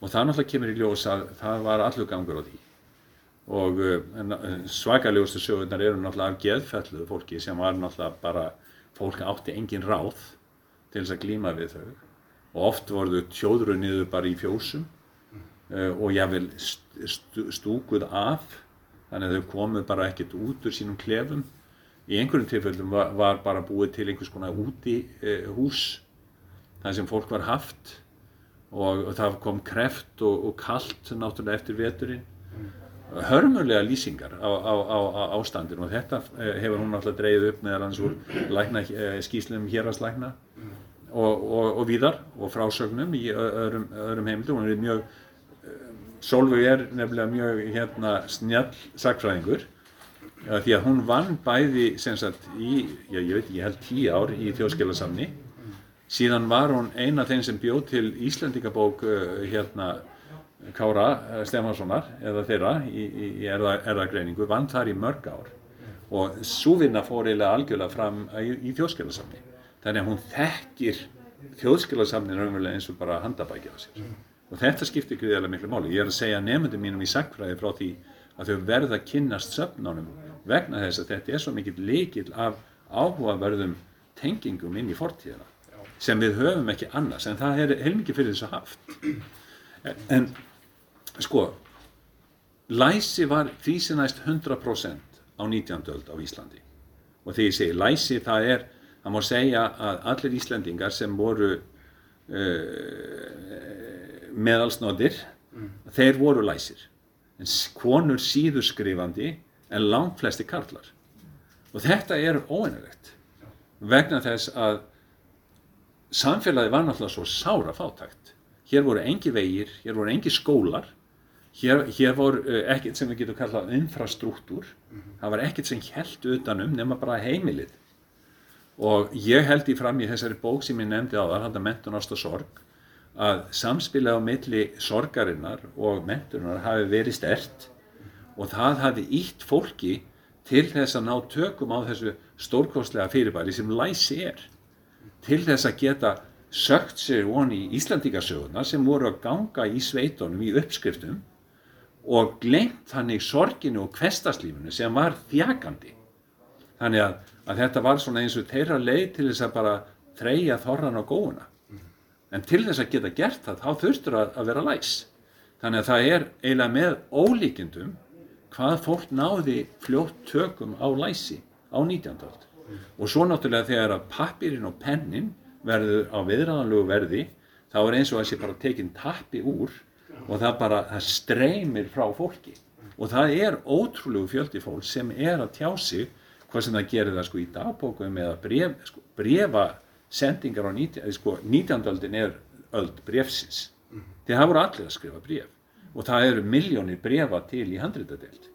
Og það náttúrulega kemur í ljós að það var allur gangur á því. Og uh, svakalegustu sögurnar eru náttúrulega af geðfelluðu fólki sem var náttúrulega bara, fólk átti engin ráð til þess að glíma við þau. Og oft voru þau tjóðru niður bara í fjósum uh, og jáfnvel st st stúkuð af þannig að þau komu bara ekkert út úr sínum klefum í einhverjum tilfellum var, var bara búið til einhvers konar úti uh, hús þar sem fólk var haft og, og það kom kreft og, og kalt náttúrulega eftir veturinn hörmulega lýsingar á, á, á, á ástandinu og þetta eh, hefur hún náttúrulega dreigð upp meðal hans úr lækna, eh, skýslum hérastlækna og, og, og víðar og frásögnum í öðrum, öðrum heimildum. Hún er mjög Solveig er nefnilega mjög hérna snjall sakfræðingur því að hún vann bæði sem sagt í, já ég veit ég held tíu ár í þjóðskilasamni síðan var hún eina af þeim sem bjóð til Íslandingabók hérna Kára uh, Stefanssonar eða þeirra í, í, í erða, erðagreiningu, vann þar í mörg ár. Og svo vinna fór eiginlega algjörlega fram í, í þjóðskilasamni þannig að hún þekkir þjóðskilasamni raunverulega eins og bara handabæki á sér. Og þetta skiptir gríðarlega miklu máli. Ég er að segja nefndum mínum í sagfræði frá því að þau verða að kynnast söfnunum vegna þess að þetta er svo mikill leikil af áhugaverðum tengingum inn í fortíðina sem við höfum ekki annars. En það er heilmikið fyrir þess að haft. En sko læsi var því sem næst 100% á 19. öld á Íslandi. Og þegar ég segi læsi það er það má segja að allir Íslandingar sem voru uh, meðalsnóðir þeir voru læsir. En konur síður skrifandi en langt flesti karlar. Og þetta er óeinulegt vegna þess að samfélagi var náttúrulega svo sára fátækt hér voru engi vegir, hér voru engi skólar hér, hér voru uh, ekkert sem við getum kallað infrastruktúr. Það var ekkert sem held utanum nema bara heimilið. Og ég held í fram í þessari bók sem ég nefndi á það, þetta mentun ást og sorg að samspilið á milli sorgarinnar og mentunar hafi verið stert og það hafði ítt fólki til þess að ná tökum á þessu stórkostlega fyrirbæri sem læsi er. Til þess að geta sögt sér voni í Íslandíkasöguna sem voru að ganga í sveitunum í uppskriftum og glemt þannig sorginu og kvestaslífinu sem var þjakandi. Þannig að, að þetta var svona eins og þeirra leið til þess að bara þreja þorran á góðuna en til þess að geta gert það þá þurftur að, að vera læs. Þannig að það er eiginlega með ólíkindum hvað fólk náði fljótt tökum á læsi á 19. áld og svo náttúrulega þegar að pappirinn og pennin verður á viðræðanlegu verði þá er eins og þessi bara tekinn tappi úr og það bara það streymir frá fólki og það er ótrúlegu fjöldi fólk sem er að tjá sig hvað sem það gerir það sko í dagbókum eða bref, sko, brefa sendingar á 19. Sko, 19. öldin er öld brefsins. Mm -hmm. Þeir hafa voru allir að skrifa bref og það eru miljónir brefa til í handréttadelt.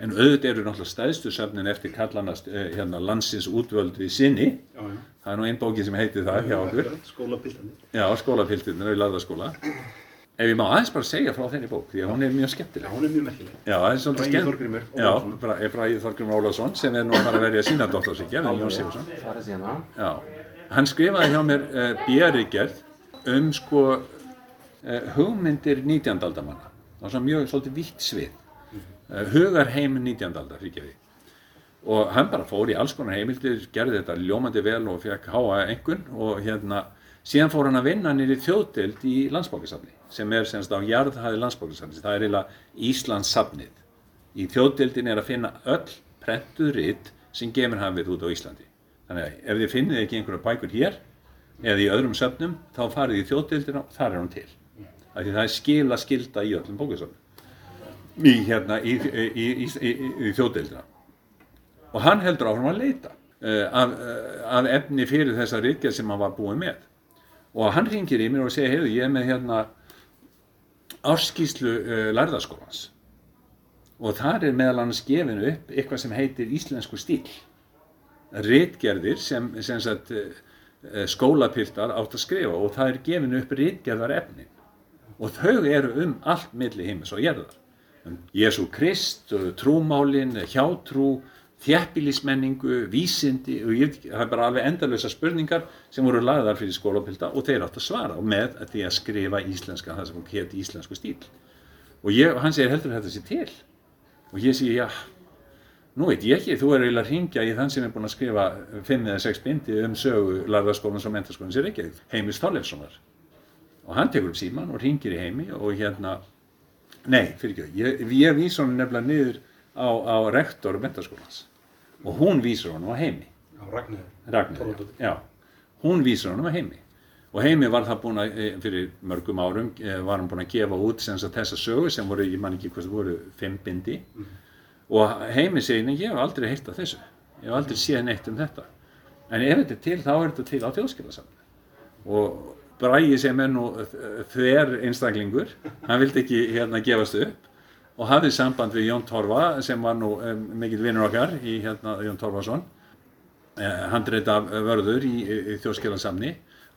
En auðvitað eru náttúrulega stæðstu söfnin eftir kallanast eh, hérna, landsins útvöld við sinni. Já, já. Það er nú einn bókin sem heitir það hjá okkur. Skólapiltanir. Já, skólapiltanir við laðaskóla. Ef ég má aðeins bara segja frá þenni bók, því að hún er mjög skemmtileg. Já, hún er mjög merkileg. Já, það er svolítið skemmt. Bræði Þorgrymur Ólafsson. Já, Bræði Þorgrymur Ólafsson sem er nú að fara að verja sína dóttarsíkja, en Jón Sigursson. Er. Já, hann skrifaði hjá mér uh, björrigerð um sko uh, hugmyndir 19. aldamanna. Það var svona mjög svolítið vitt svið. Uh, hugarheim 19. aldar, fyrir ekki. Og hann bara fór í alls konar heimildir, gerði þetta ljómandi vel og fekk háa engun og hérna síðan fór hann að vinna nýri þjóðdelt í landsbókisafni sem er semst á jarðhæði landsbókisafni. Það er eiginlega Íslands safnið. Í þjóðdeltin er að finna öll prentuð ritt sem gemur hafið út á Íslandi. Þannig að ef þið finnið ekki einhverja bækur hér eða í öðrum söfnum þá farið í þjóðdeildina og þar er hún til. Það er skila skilda í öllum bókasöfnum í, hérna, í, í, í þjóðdeildina. Og hann heldur áfram að leita uh, af, uh, af efni fyrir þessa ríkja sem hann var búið með. Og hann ringir í mér og segir, heyrðu, ég er með hérna árskíslu uh, lærðaskólans. Og þar er meðal annars gefinu upp eitthvað sem heitir íslensku stíl rítgerðir sem, sem sagt, skólapiltar átt að skrifa og það er gefinu upp rítgerðar efnin og þau eru um allt milli heimis og jærðar um Jésu Krist, trúmálin, hjátrú þjæppilismenningu, vísindi og ég, það er bara alveg endalösa spurningar sem voru lagðar fyrir skólapilta og þeir átt að svara og með að því að skrifa íslenska, það sem hétt íslensku stíl. Og ég, hann segir heldur þetta sé til? Og ég segi já. Nú veit ég ekki, þú er eiginlega að ringja í þann sem er búin að skrifa fimm eða sex bindi um sögu larðarskólans og mentarskólans er ekki Heimis Þorleifssonar. Og hann tekur upp síman og ringir í heimi og hérna nei, fyrir ekki, ég, ég vís honum nefnilega niður á, á rektor mentarskólans og hún vísur honum á heimi. Ragnhildur, já. Hún vísur honum á heimi. Og heimi var það búin að, fyrir mörgum árum var hann búin að gefa út sem þessa sögu sem voru, ég man ekki hvað það voru fimm bindi. Mm og heimi segir, ég hef aldrei heilt af þessu. Ég hef aldrei séð neitt um þetta. En ef þetta er til, þá er þetta til á þjóðskilarsamni og Bræði sem er nú þver einstaklingur hann vildi ekki hérna gefast upp og hafði samband við Jón Torfa sem var nú um, mikill vinnur okkar í hérna Jón Torfason. Eh, handreita vörður í, í, í þjóðskilarsamni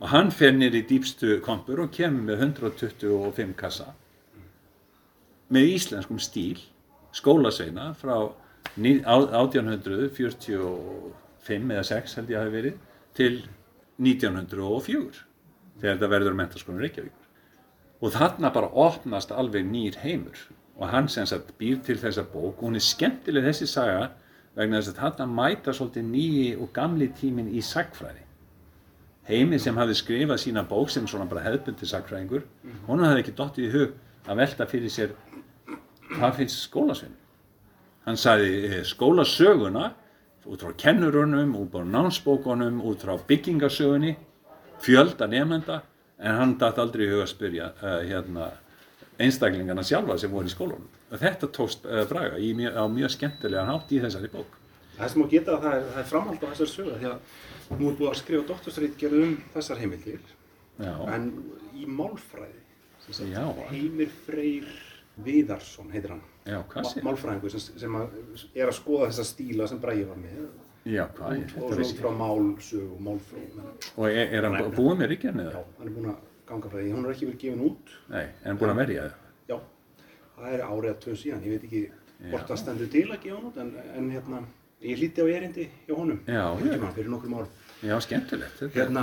og hann fer nýri í dýpstu kompur og kemur með 125 kassa. Með íslenskum stíl skólasveina frá 1845 eða 6 held ég hafi verið til 1904 þegar þetta verður mentarskónum Reykjavík. Og þarna bara opnast alveg nýr heimur og hann sem sagt býr til þessa bók og hún er skemmtileg þessi saga vegna þess að þarna mæta svolítið nýji og gamli tímin í sagfræði heimi sem hafi skrifað sína bók sem svona bara hefðbundi sagfræðingur hún hafði ekki dottið í hug að velta fyrir sér hvað finnst skólasvinn hann sagði skólasöguna út frá kennurunum, út frá námsbókunum út frá byggingasögunni fjölda nefnenda en hann dætt aldrei í huga að spyrja uh, hérna, einstaklingarna sjálfa sem voru í skólunum. Þetta tókst uh, Braga í, á mjög skemmtilegan hátt í þessari bók. Það sem á geta það er, það er framhald á þessari sögu því að nú er búið að skrifa doktorsrítgerð um þessar heimildir Já. en í málfræði Já. Heimir Freyr Viðarsson heitir hann Já, málfræðingur sem, sem að er að skoða þessa stíla sem Bragi var með Já, hvað er? Og svo frá málsög og málfrón. Og er, er hann búið með ríkjarni eða? Já, hann er búin að ganga frá því. Hún er ekki verið gefin út. Nei, hann búin að verja það? Já. það er árið að tvö síðan, ég veit ekki hvort það stendur til að gefa hann út en, en hérna, ég hlíti á erindi hjá honum Já, já. tímann fyrir nokkrum árum Já, skemmtilegt. Þetta hérna,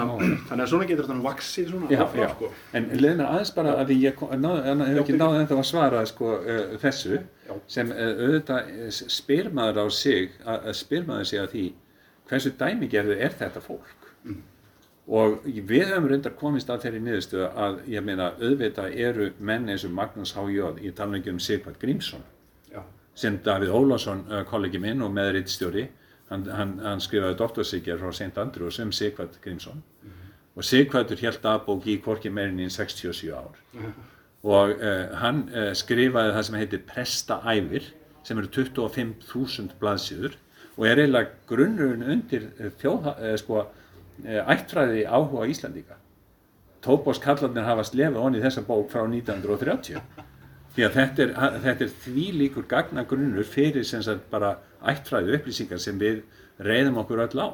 þannig að svona getur þetta vaksið svona Já, áfram, já. sko. En leið mér aðeins bara að ég en hef ekki Já, náði ennþá að svara sko, uh, þessu Já. sem uh, auðvitað uh, spyr maður á sig að að spyr maður sig að því hversu dæmigerðu er þetta fólk og við höfum reyndar komist að þeirri niðurstöðu að ég meina auðvitað eru menn eins og Magnús H.J. í talningu um Sigvard Grímsson. Já, sem Davíð Ólafsson, uh, kollegi minn og meðriðstjóri, hann, hann, hann skrifaði doktorsíkjar frá St. Andrews um Sigvard Grímsson. Og Sigvardur held aðbók í hvorki meirinn í 67 ár. (laughs) Og uh, hann uh, skrifaði það sem heitir Prestaæfir sem eru 25.000 blaðsíður og er eiginlega grunnurinn undir þjóða, uh, sko, ættfræði áhuga Íslandíka. Tóbos kallarnir hafa slefið honni þessa bók frá 1930 því að þetta er, þetta er því líkur gagnagrunnur fyrir sem sagt bara ættfræði upplýsingar sem við reyðum okkur öll á.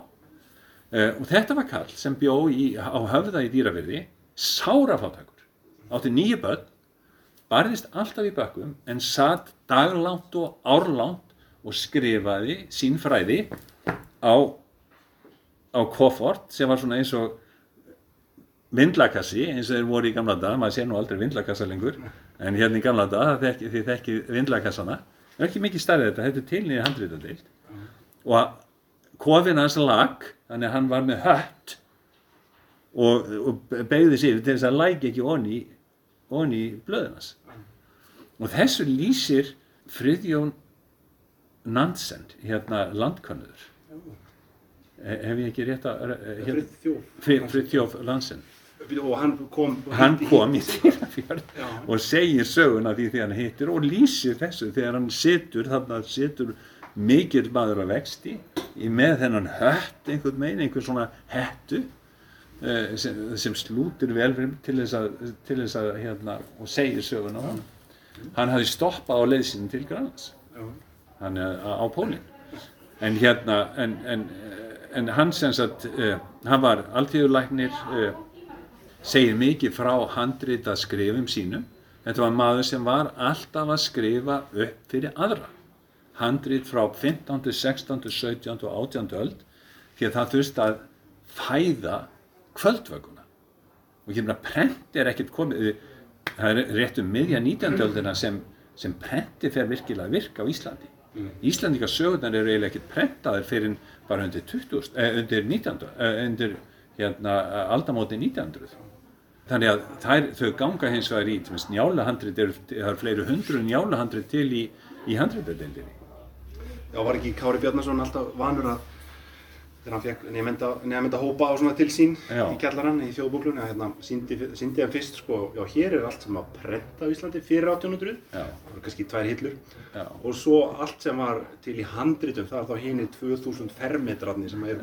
Uh, og þetta var kall sem bjó í, á höfða í dýraverði, sárafátakur, átti nýju börn, barðist alltaf í bökkum en satt daglangt og árlangt og skrifaði sín fræði á, á koffort sem var svona eins og vindlakassi eins og þeir voru í gamla dag, maður sé nú aldrei vindlakassa lengur en hérna í gamla dag það þekki, þið þekki vindlakassana. Það er ekki mikið stærðið þetta, þetta er tilnýði handrítadild og kofinn hans lag þannig að hann var með hött og, og beigði sér til þess að læki ekki onni onni blöðunas og þessu lýsir Friðjón Nansen hérna landkönnuður hef ég ekki rétt að hérna, Friðþjóf. Friðjóf Nansen og hann kom hann kom í Dýrafjörð og segir söguna því þegar hann hittir og lýsir þessu þegar hann situr þarna situr mikill maður að vexti í með þennan hött einhvern megin, einhver svona hettu uh, sem, sem slútir vel fyrir til þess að, til þess að hérna, og segir söguna hann hann hafði stoppað á leiðsinn til Grænlands. Hann á pólinn. En hérna en, en, en hann sem sagt uh, hann var alþjóðulæknir uh, segir mikið frá handrita skrifum sínum þetta var maður sem var alltaf að skrifa upp fyrir aðra handrit frá 15., 16., 17. og 18. öld því að það þurfti að fæða kvöldvögguna og ég meina prent er ekkert komið það er rétt um miðja 19. öldina sem, sem prenti fer virkilega að virka á Íslandi Íslandika sögurnar eru eiginlega ekkert prentaðir fyrir bara undir 20, eh, undir 19. Eh, undir hérna aldamóti 1900 þannig að þær, þau ganga hins vegar í dæmis njálahandrit það eru fleiri hundru njálahandrit til í, í handritadeildinni Já, var ekki Kári Bjarnason alltaf vanur að þegar hann fekk nefnda, hópa á svona til sín Já. í kjallarann í þjóðbóklunni að hérna síndi, hann fyrst sko, já hér er allt sem var prenta á Íslandi fyrir 1800 Já. það voru kannski tvær hillur. Já. og svo allt sem var til í handritum það er þá hinni 2000 fermetrarnir sem Já,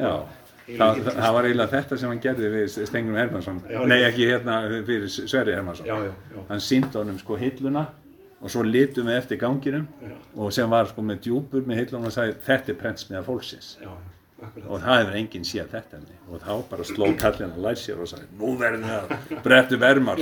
heilu það, var eiginlega þetta sem hann gerði við Stengur Hermansson, Já, nei ekki hérna fyrir Sverri Hermansson, hann síndi honum sko hilluna og svo litum við eftir ganginum og sem var sko með djúpur með hilluna og sagði þetta er prentsmiða fólksins akkurat. og það hefur enginn séð þetta henni og þá bara sló kallin að læra sér og sagði nú verðum við að brettu vermar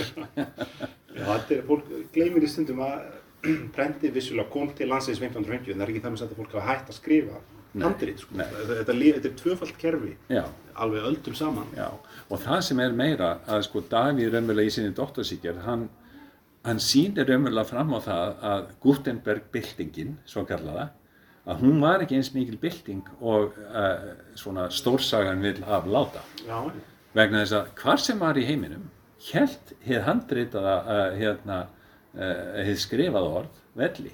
(laughs) er, fólk gleymir í stundum að (clears throat) prentið vissulega kom til landsins 1550 en það er ekki það með að fólk hafa hægt að skrifa handrið, sko. Þetta, þetta, er tvöfalt kerfi, Já, alveg öldum saman. já, og það sem er meira að sko Davíð raunverulega í sinni doktorsíkjar, hann, hann sýnir raunverulega fram á það að Gutenberg byltingin, svo kallaða, að hún var ekki eins mikil bylting og uh, svona stórsagan vil afláta. Já, vegna þess að hvar sem var í heiminum held hefð handritaða uh, hérna, uh, hefð skrifað orð velli.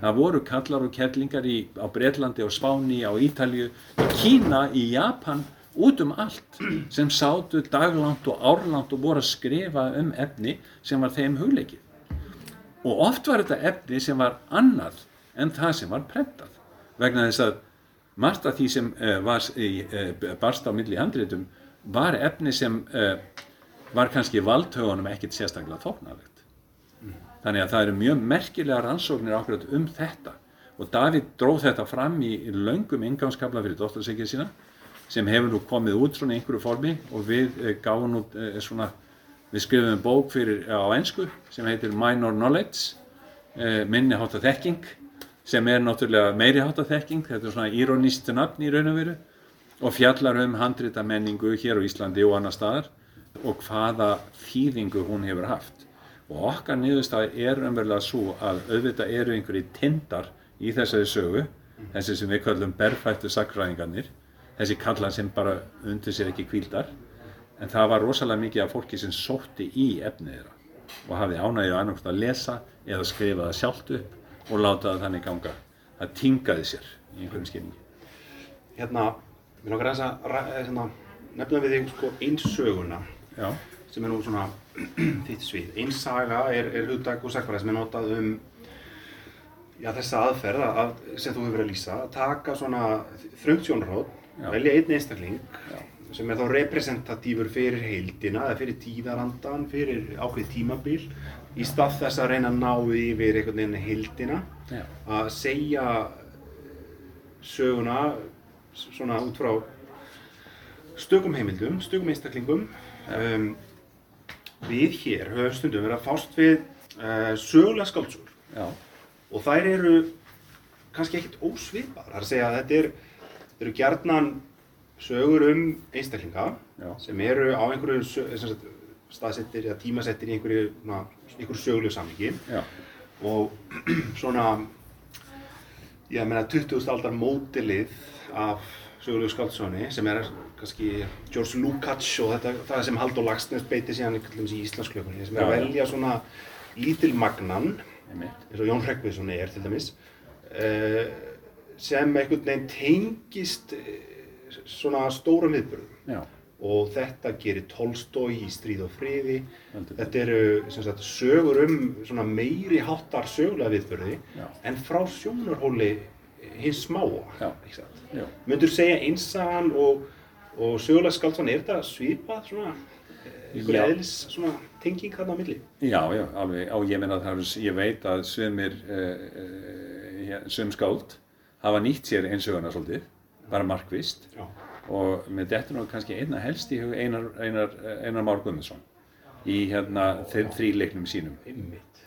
Það voru kallar og kellingar í, á Breitlandi og Spáni, á Ítalju, í Kína, í Japan, út um allt sem sátu daglangt og árlangt og voru að skrifa um efni sem var þeim hugleikið. Og oft var þetta efni sem var annað en það sem var prentað. Vegna þess að margt af því sem uh, var í, uh, barst á milli handritum var efni sem uh, var kannski valdhauðunum ekkert sérstaklega þóknarlegt. Þannig að það eru mjög merkilega rannsóknir ákveðat um þetta. Og Davíð dróð þetta fram í löngum ingangskabla fyrir dóttarsekið sína sem hefur nú komið út svona í einhverju formi. Og við gáum út svona, við skrifum bók fyrir á ensku sem heitir Minor Knowledge minni hátta þekking sem er náttúrulega meiri hátta þekking, þetta er svona írónístu nafn í raun og veru og fjallar um handrita menningu hér á Íslandi og annar staðar og hvaða þýðingu hún hefur haft. Og okkar niðurstað er umverulega svo að auðvitað eru einhverji tindar í þessari sögu, þessi sem við kallum berfættu sakræðingarnir, þessi kallar sem bara undir sér ekki kvíldar, en það var rosalega mikið af fólki sem sótti í efnið þeirra og hafði ánægið annars að lesa eða skrifa það sjálft upp og láta það þannig ganga. Það tingaði sér í einhverjum skilningi. Hérna, Mér langar að þess að hérna, nefna við þig sko einsöguna Já. sem er nú svona (clears throat) þitt svið. Einsaga er, er hugdag og sagfæra sem er notað um já, þessa aðferð að, sem þú hefur verið að lýsa, að taka svona þröndsjónarhótt, velja einn einstakling já. sem er þá representatífur fyrir heildina eða fyrir tíðarandan, fyrir ákveð tímabil í stað þess að reyna að ná yfir einhvern veginn heildina, já. að segja söguna svona út frá stökum heimildum, stökum einstaklingum. Um, við hér höfum stundum verið að fást við uh, sögulega skáldsúr og þær eru kannski ekkert ósvipar. Það er að segja að þetta er, eru gjarnan sögur um einstaklinga Já. sem eru á einhverju staðsettir eða tímasettir í einhverju, einhverju sögulegu samlingi og (clears throat) svona, ég meina 20. aldar mótilið af sögulegu skáldsóni sem er kannski George Lukács og þetta, það sem Halldór Lagsnes beiti síðan í Íslandsklökunni sem er að velja svona lítilmagnan eins og Jón Hreggviðsson er til dæmis uh, sem einhvern veginn tengist uh, svona stórum viðbörðum og þetta gerir Tolstói í Stríð og friði. Þetta eru sagt, sögur um meiri háttar sögulega viðbörði Já. en frá sjónarhóli hins smáa myndur segja einsagan og, og sögulega skáldsvan er þetta svipað svona einhverja eðlis svona tenging hann á milli? Já, já, alveg, og ég menna að ég veit að sömur uh, uh, söm skáld hafa nýtt sér einsöguna svolítið, bara markvist já. Og með þetta nú kannski einna helst í hug Einar, Einar, Einar Már Guðmundsson í hérna þeim þrýleiknum sínum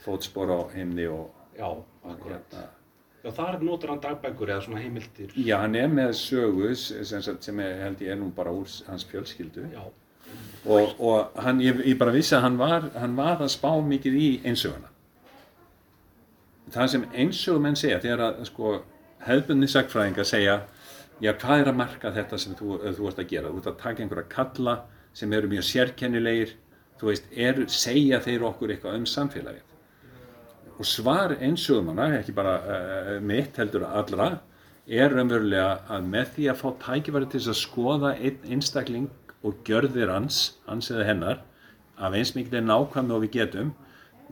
fótspor á himni og, já, hérna Já, þar notur hann dagbækur eða svona heimildir. Já, hann er með sögu sem, sem er, held ég er nú bara úr hans fjölskyldu. Já. Og, og hann, ég, ég bara vissi að hann var, hann var að spá mikið í einsöguna. Það sem einsögumenn segja, þegar að sko, hefðbunni sagfræðinga segja, já, hvað er að marka þetta sem þú, þú ert að gera? Þú ert að taka einhverja kalla sem eru mjög sérkennilegir, þú veist, er, segja þeir okkur eitthvað um samfélagið? Og svar einsögumanna, ekki bara uh, mitt heldur allra, er raunverulega að með því að fá tækifæri til að skoða einn einstakling og gjörðir hans, hans eða hennar, af eins mikilvæg nákvæmni og við getum,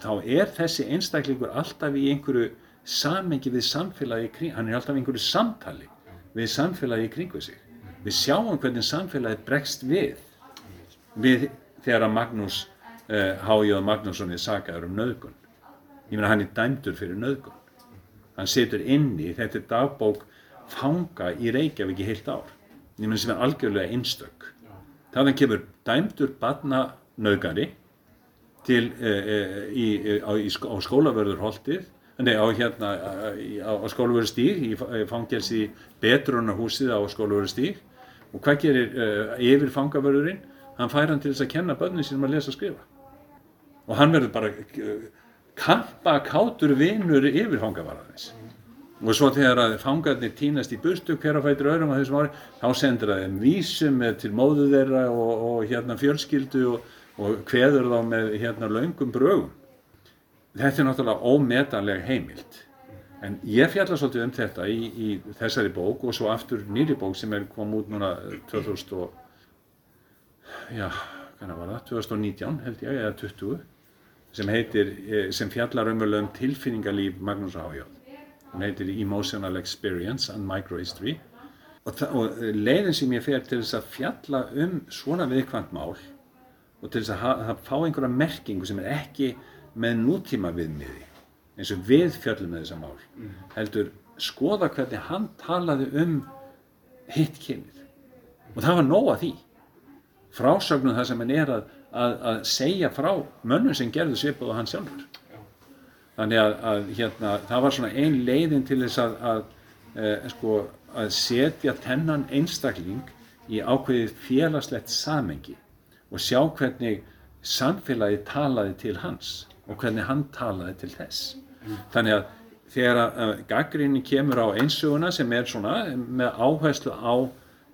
þá er þessi einstaklingur alltaf í einhverju samengi við samfélagi hann er alltaf í einhverju samtali við samfélagi kringu sig. Við sjáum hvernig samfélagi bregst við, við þegar að Magnús, uh, H.J. Magnússon er sagaður um nöðgun ég meina hann er dæmdur fyrir nöðgun hann setur inni, þetta er dagbók fanga í Reykjavík í heilt ár ég meina sem er algjörlega einstök þannig kemur dæmdur badna nöðgari til e, e, í, á, í, á skólavörðurholtið nei á hérna á, á skólavörðustíg í fangelsi betrunarhúsið á skólavörðustíg. Og hvað gerir e, yfir fangavörðurinn hann fær hann til þess að kenna börnum sínum að lesa og skrifa. Og hann verður bara kampakátur vinnur yfirfangavarðarins og svo þegar að fangarnir týnast í burtu hver á fætur öðrum á þessum ári þá sendur það þeim vísum til móðu þeirra og, og hérna fjölskyldu og, og hveður þá með hérna laungum brögum þetta er náttúrulega ómetanleg heimilt en ég fjalla svolítið um þetta í, í þessari bók og svo aftur nýri bók sem er kom út núna 2000 og já, kannar var það? 2019 held ég, eða 20 sem heitir, eh, sem fjallar umverulega um tilfinningarlíf Magnús Hájóð. Hún heitir Emotional Experience and Microhistory og, og eh, leiðin sem ég fer til þess að fjalla um svona viðkvæmt mál og til þess að, að fá einhverja merkingu sem er ekki með nútíma viðmiði eins og við fjallum með þessa mál mm. heldur skoða hvernig hann talaði um hitt kynið. Og það var nóga því. Frásögnum það sem hann er að að, að segja frá mönnum sem gerðu svipað á hann sjálfur. Þannig að, að hérna, það var svona ein leiðin til þess að, að, e, sko, að setja tennan einstakling í ákveðið félagslegt samengi og sjá hvernig samfélagi talaði til hans og hvernig hann talaði til þess. Þannig að þegar að gaggrinni kemur á einsuguna sem er svona með áherslu á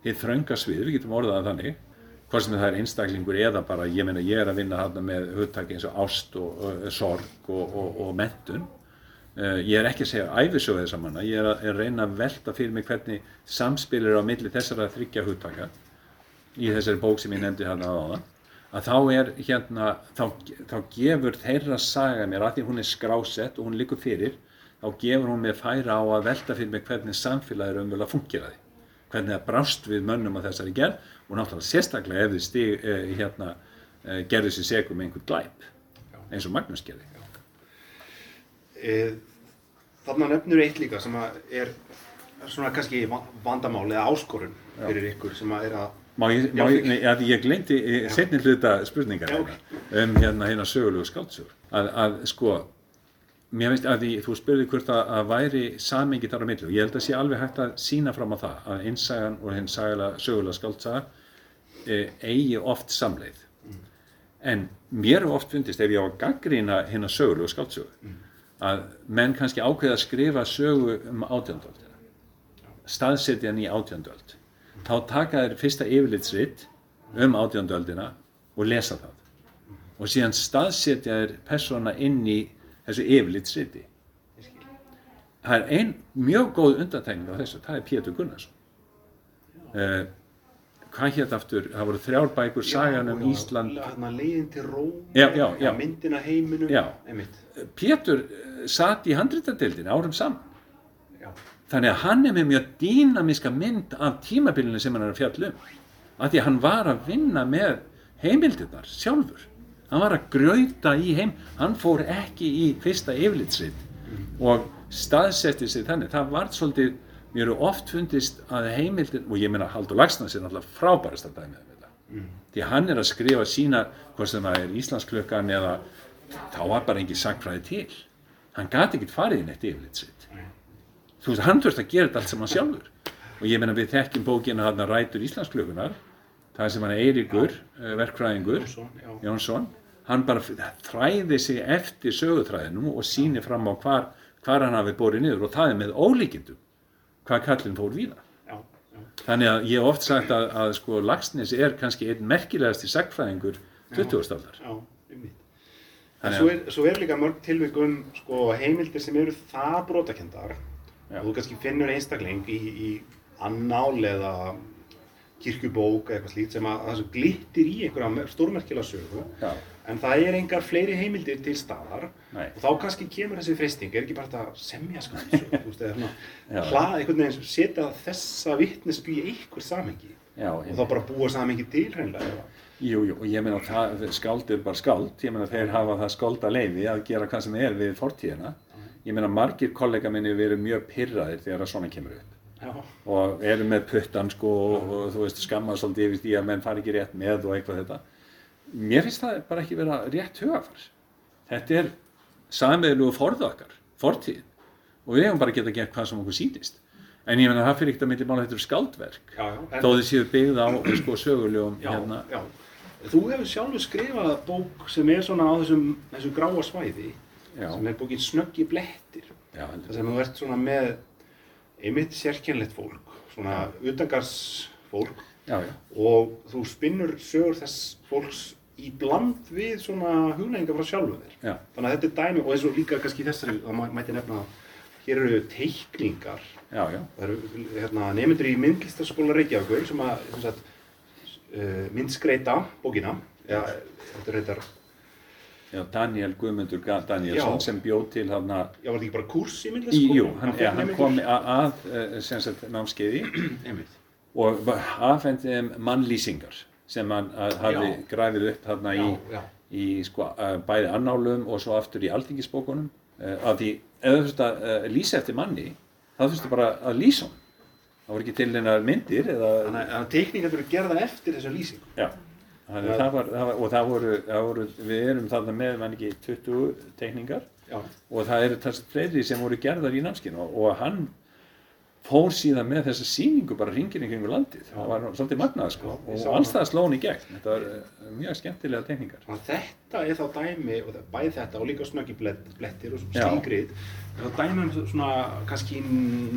því þrönga svið, við getum orðað þannig, hvort sem það er einstaklingur eða bara, ég meina ég er að vinna þarna með hugtaki eins og ást og, og sorg og, og, og mentun. Uh, ég er ekki að segja æfisögu þess að manna, ég er að, er að reyna að velta fyrir mig hvernig samspilir á milli þessara þryggja hugtaka í þessari bók sem ég nefndi hérna á það að þá er hérna, þá, þá gefur þeirra saga mér, að því hún er skrásett og hún likur fyrir, þá gefur hún mér færa á að velta fyrir mig hvernig samfélagið er umvel að fungera því, hvernig það brást við mönnum á þessari gerð og náttúrulega sérstaklega ef þið stig, eh, hérna, eh, gerðu sér segum með einhvern glæp, eins og Magnús gerði. E, Þarna nefnur eitt líka sem að er svona kannski va- vandamál eða áskorun fyrir ykkur sem að er að Má ég, má ég, nei, að ég glemdi setni hluta spurningar Já, hérna, um hérna hérna sögulegu skáldsögur að, að sko mér finnst að því, þú spurði hvort að, að væri samengi þar á milli og ég held að sé alveg hægt að sína fram á það að einsagan og hinn sögulega skáldsaga e, eigi oft samleið. En mér hefur oft fundist ef ég á að gaggrýna hérna sögulegu skáldsögu að menn kannski ákveða að skrifa sögu um átjöndöldina staðsetja hann í átjöndöld þá taka þér fyrsta yfirlitsrit um átjöndöldina og lesa það. Og síðan staðsetja þér persóna inn í þessu yfirlitsriti. Það er ein mjög góð undatækning á þessu, það er Pétur Gunnarsson. Uh, hvað hétt aftur, það voru þrjár bækur sagan um Ísland. Hérna leiðin til Róm, Já, já, já. myndina heiminum, einmitt. Pétur eh, sat í handritadeildinni árum saman. Þannig að hann er með mjög dýnamiska mynd af tímabilinu sem hann er að fjalla um. Af því að hann var að vinna með heimildirnar sjálfur. Hann var að grauta í heim, hann fór ekki í fyrsta yfirlitsrit og staðsetti sig þannig. Það var svolítið, mér eru oft fundist að heimildir, og ég meina Haldur Lagsnes er náttúrulega frábærasta dæmið um þetta. Því hann er að skrifa sína, hvort sem það er Íslandsklukkan eða þá var bara engin sagfræði til. Hann gati ekkert farið í neitt yfirlitsrit þú veist, hann þurft að gera þetta allt saman sjálfur. Og ég meina við þekkjum bókina hann rætur Íslandsklökunar það sem hann Eiríkur, ja. verkfræðingur Jónsson, hann bara þræði sig eftir sögutræðinum og síni fram á hvar, hvar hann hafi borið niður. Og það er með ólíkindum hvað kallin fór víða. Þannig að ég hef oft sagt að, að sko Lagsnes er kannski einn merkilegasti sagfræðingur 20. aldar. Svo að- er, svo er líka mörg tilvík um sko, heimildir sem eru það brotakendar Já. Og þú kannski finnur einstakling í, í annál eða kirkjubók eða eitthvað slíkt sem að það glittir í einhverja stórmerkilega sögu Já. en það er engar fleiri heimildir til staðar Nei. og þá kannski kemur þessi freysting, er ekki bara þetta að semja skáldsögu, þú veist, eða Já. svona hlað, einhvern veginn setja þessa vittnesku í einhver samengi Já, og þá bara búa samengi til hreinlega. Jú, jú, og ég meina það, skáld er bara skáld, ég meina þeir hafa það skálda leiði að gera hvað sem er við fortíðina. Ég meina margir kollega minni verið mjög pyrraðir þegar að svona kemur upp Já, og eru með puttan sko og, og þú veist skamma svolítið yfir því að menn fari ekki rétt með og eitthvað þetta. Mér finnst það bara ekki vera rétt hugafar. Þetta er samveðlugu forðu okkar, fortíðin og við hefum bara getað gert hvað sem okkur sýnist. En ég meina það fyrir ekkert að myndi mála þetta er skáldverk já, já. En- þó þið séu byggð á sko sögulegum hérna. Þú hefur sjálfur skrifað bók sem er svona á þessum, þessu gráa svæði Já. sem er bókin Snöggi blettir þar sem þú ert svona með einmitt sérkennlegt fólk svona utangars fólk Já, já. og þú spinnur sögur þess fólks í bland við svona huglæðingar frá sjálfu þér þannig að þetta er dæmi og eins og líka kannski þessari það mæ- mætti nefna hér eru teikningar. Það eru hérna, nefndur í myndlistaskóla Reykjavíkur sem að uh, myndskreita bókina. Ja, þetta er reyndar, Já, Daniel Guðmundur Danielsson sem bjóð til hann að, já var þetta ekki bara kúrs í myndlistaskóla? jú, hann, ja, hann kom að, að eh, sem sagt námskeiði. (clears throat) Og afhendi þeim mannlýsingar sem hann að, hafði Já. grafið upp þarna í, Já, í sko, bæði annálum og svo aftur í alþingisbókunum. Uh, af því ef þú þurft að lýsa eftir manni þá þurftu bara að lýsa hann það voru ekki til einar myndir eða, Þannig að- að teikningar eru gerða eftir þessa lýsingu. já, þannig, að það var, það var, og það voru, það voru við erum þarna með mann ekki 20 teikningar? Já. og það eru þessi fleiri sem voru gerðar í námskinu og, og hann fór síðan með þessa síningu bara ringin ykkur yngur landið, það var svolítið magnað sko. Já, og alls það. slón í gegn, þetta var uh, mjög skemmtilega tekningar. Þetta er þá dæmi, og bæð þetta og líka snöggiblettir og stígrið, þá dæmi um svona kannski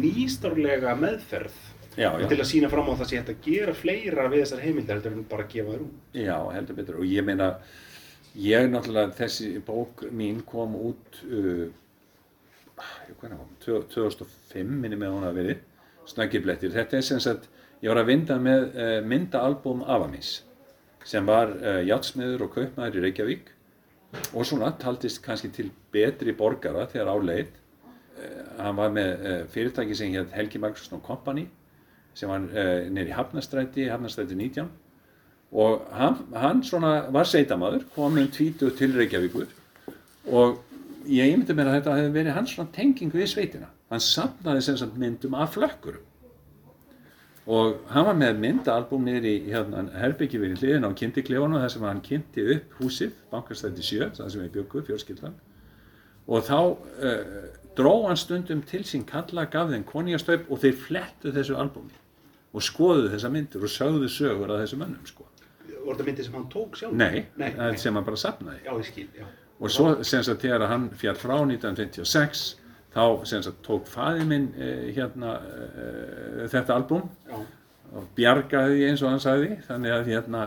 nýstárlega meðferð Já, já. til að sína fram á það sem þetta gera fleira við þessar heimildar heldur en bara að gefa þér út. Já, heldur betur. Og ég meina, ég náttúrulega, þessi bók mín kom út uh, 2005 minni með hún að verið snaggiblettir, þetta er sem sagt ég var að vinda með uh, myndaalbum Afamís sem var uh, játsmiður og kaupmaður í Reykjavík. Og svona taldist kannski til betri borgara þegar á leið. Uh, hann var með fyrirtæki sem hétt Helgi Magnússon Company sem var neyri Hafnastræti Hafnastræti 19 og hann, hann svona var seitamaður kom um tvítu til Reykjavíkur og ég myndi mér að þetta hefði verið hans svona tenging við sveitina. Hann sapnaði sem sagt myndum af flökkurum. Og hann var með myndaalbum niður í hérna, Herbyggi við hliðin á kynntiklefunum þar sem hann kynnti upp húsið, bankastætti 7, það sem við byggum, fjórskildan. Og þá uh, dró hann stundum til sín kalla, gaf þeim konjastöp og þeir flettu þessu albumi og skoðuðu þessa myndir og sögðu sögur af þessu mönnum sko. Var þetta myndir sem hann tók sjálf? Nei, nei, nei. sem hann bara sapnaði. Já, ég skil, já og svo sem sagt þegar hann fjall frá 1956 þá sem sagt tók fæði minn eh, hérna eh, þetta album Já. og bjargaði eins og hann sagði þannig að hérna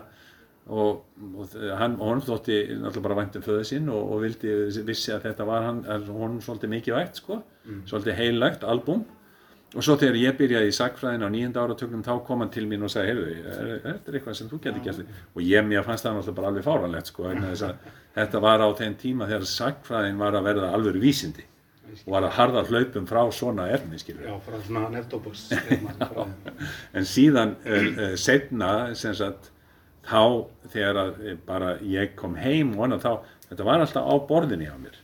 og, og hann hann þótti náttúrulega bara væntum föðu sinn og, og vildi vissi að þetta var hann, hann svolítið mikið vægt sko, mm. svolítið heilagt album og svo þegar ég byrjaði í sagfræðin á nýjenda áratögnum þá kom hann til mín og sagði heyrðu, er, er þetta eitthvað sem þú getur gert? Og ég mér fannst það náttúrulega bara alveg fáranlegt sko, þetta var á þeim tíma þegar sagfræðin var að verða alveg vísindi og var að harda hlaupum frá svona skilur. Já, frá svona nefndóbus (laughs) en síðan uh, uh, setna sem sagt þá þegar að, uh, bara ég kom heim og annað þá, þetta var alltaf á borðinni á mér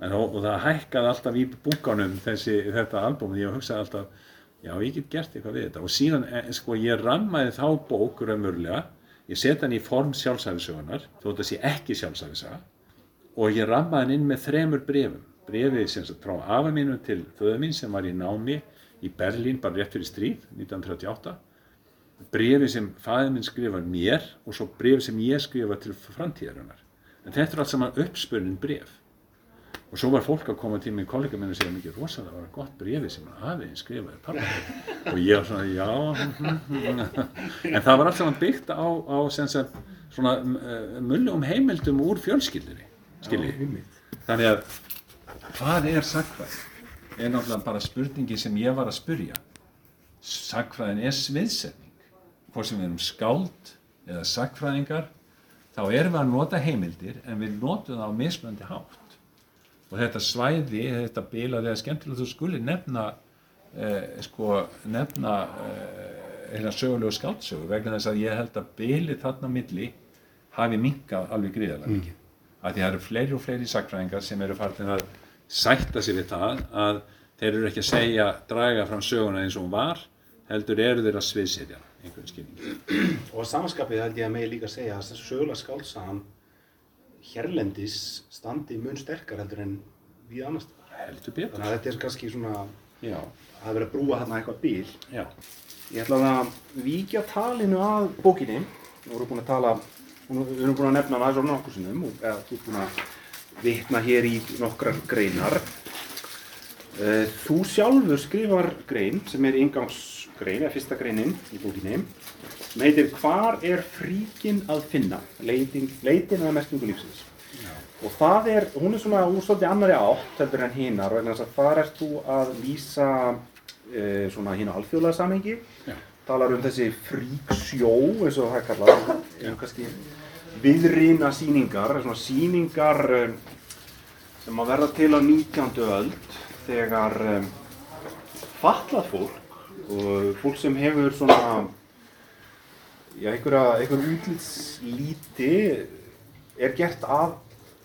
en, og, og það hækkaði alltaf í bunkanum þessi, þetta albúm og ég hugsaði alltaf já ég get gert eitthvað við þetta. Og síðan eh, sko ég rammaði þá bók raunverulega, ég setja hann í form sjálfsæfisögunar þótt að sé ekki sjálfsæfisaga og ég rammaði hann inn með þremur brefum brefið sem frá afa mínu til föðu mín sem var í námi í Berlín bara rétt fyrir stríð 1938 brefið sem fæði minn skrifa mér og svo brefið sem ég skrifa til framtíðarinnar. En þetta er allt saman uppspörnin bref og svo var fólk að koma til mig kollega minn og segja mikið rosalega var það gott brefi sem aðeins skrifaði pappa og ég var svona já (laughs) en það var allt saman byggt á, á svona uh, mullum heimildum úr fjölskyldinni skiljið þannig að hvað er sagfræð er náttúrulega bara spurningi sem ég var að spurja sagfræðin er sviðsetning. Hvort sem við erum skáld eða sagfræðingar þá erum við að nota heimildir en við notum það á mismöndi hátt og þetta svæði, þetta bila þegar skemmtilegt þú skulle nefna eh, sko nefna hérna eh, sögulegu skáldsögu vegna þess að ég held að bili þarna milli hafi minkað alveg gríðarlega mikið mm. að því það eru fleiri og fleiri sakfræðingar sem eru farin að sætta sig við það að þeir eru ekki að segja draga fram söguna eins og hún var heldur eru þeir að sviðsitja einhvern skilning og samanskapið held ég að mig líka segja að þessu sögulega skálsagan hérlendis standi mun sterkar heldur en við annars heldur betur. Þannig að þetta er kannski svona Já. að vera að brúa hérna eitthvað bíl Já. ég ætla að vikja talinu að bókinni. Við vorum búin að tala við erum búin að nefna aðeins á nokkur sinnum eða þú erum búin að vitna hér í nokkrar greinar. Eh, þú sjálfur skrifar grein sem er ingangsgrein eða fyrsta greinin í bókinni sem heitir Hvar er fríkin að finna? Leitin, leitin eða merkingu lífsins. Já. Og það er, hún er svona úr svolítið annari átt heldur en hinnar og þess að þar ert þú að lýsa e, svona hinn á alþjóðlega samhengi. Já. Talar um þessi fríksjó eins og það er kallað, um kannski viðrýna síningar, svona síningar e, sem að verða til á 19. öld þegar e, fallað fólk og fólk sem hefur svona já, einhverja, einhverja útlýtslíti er gert af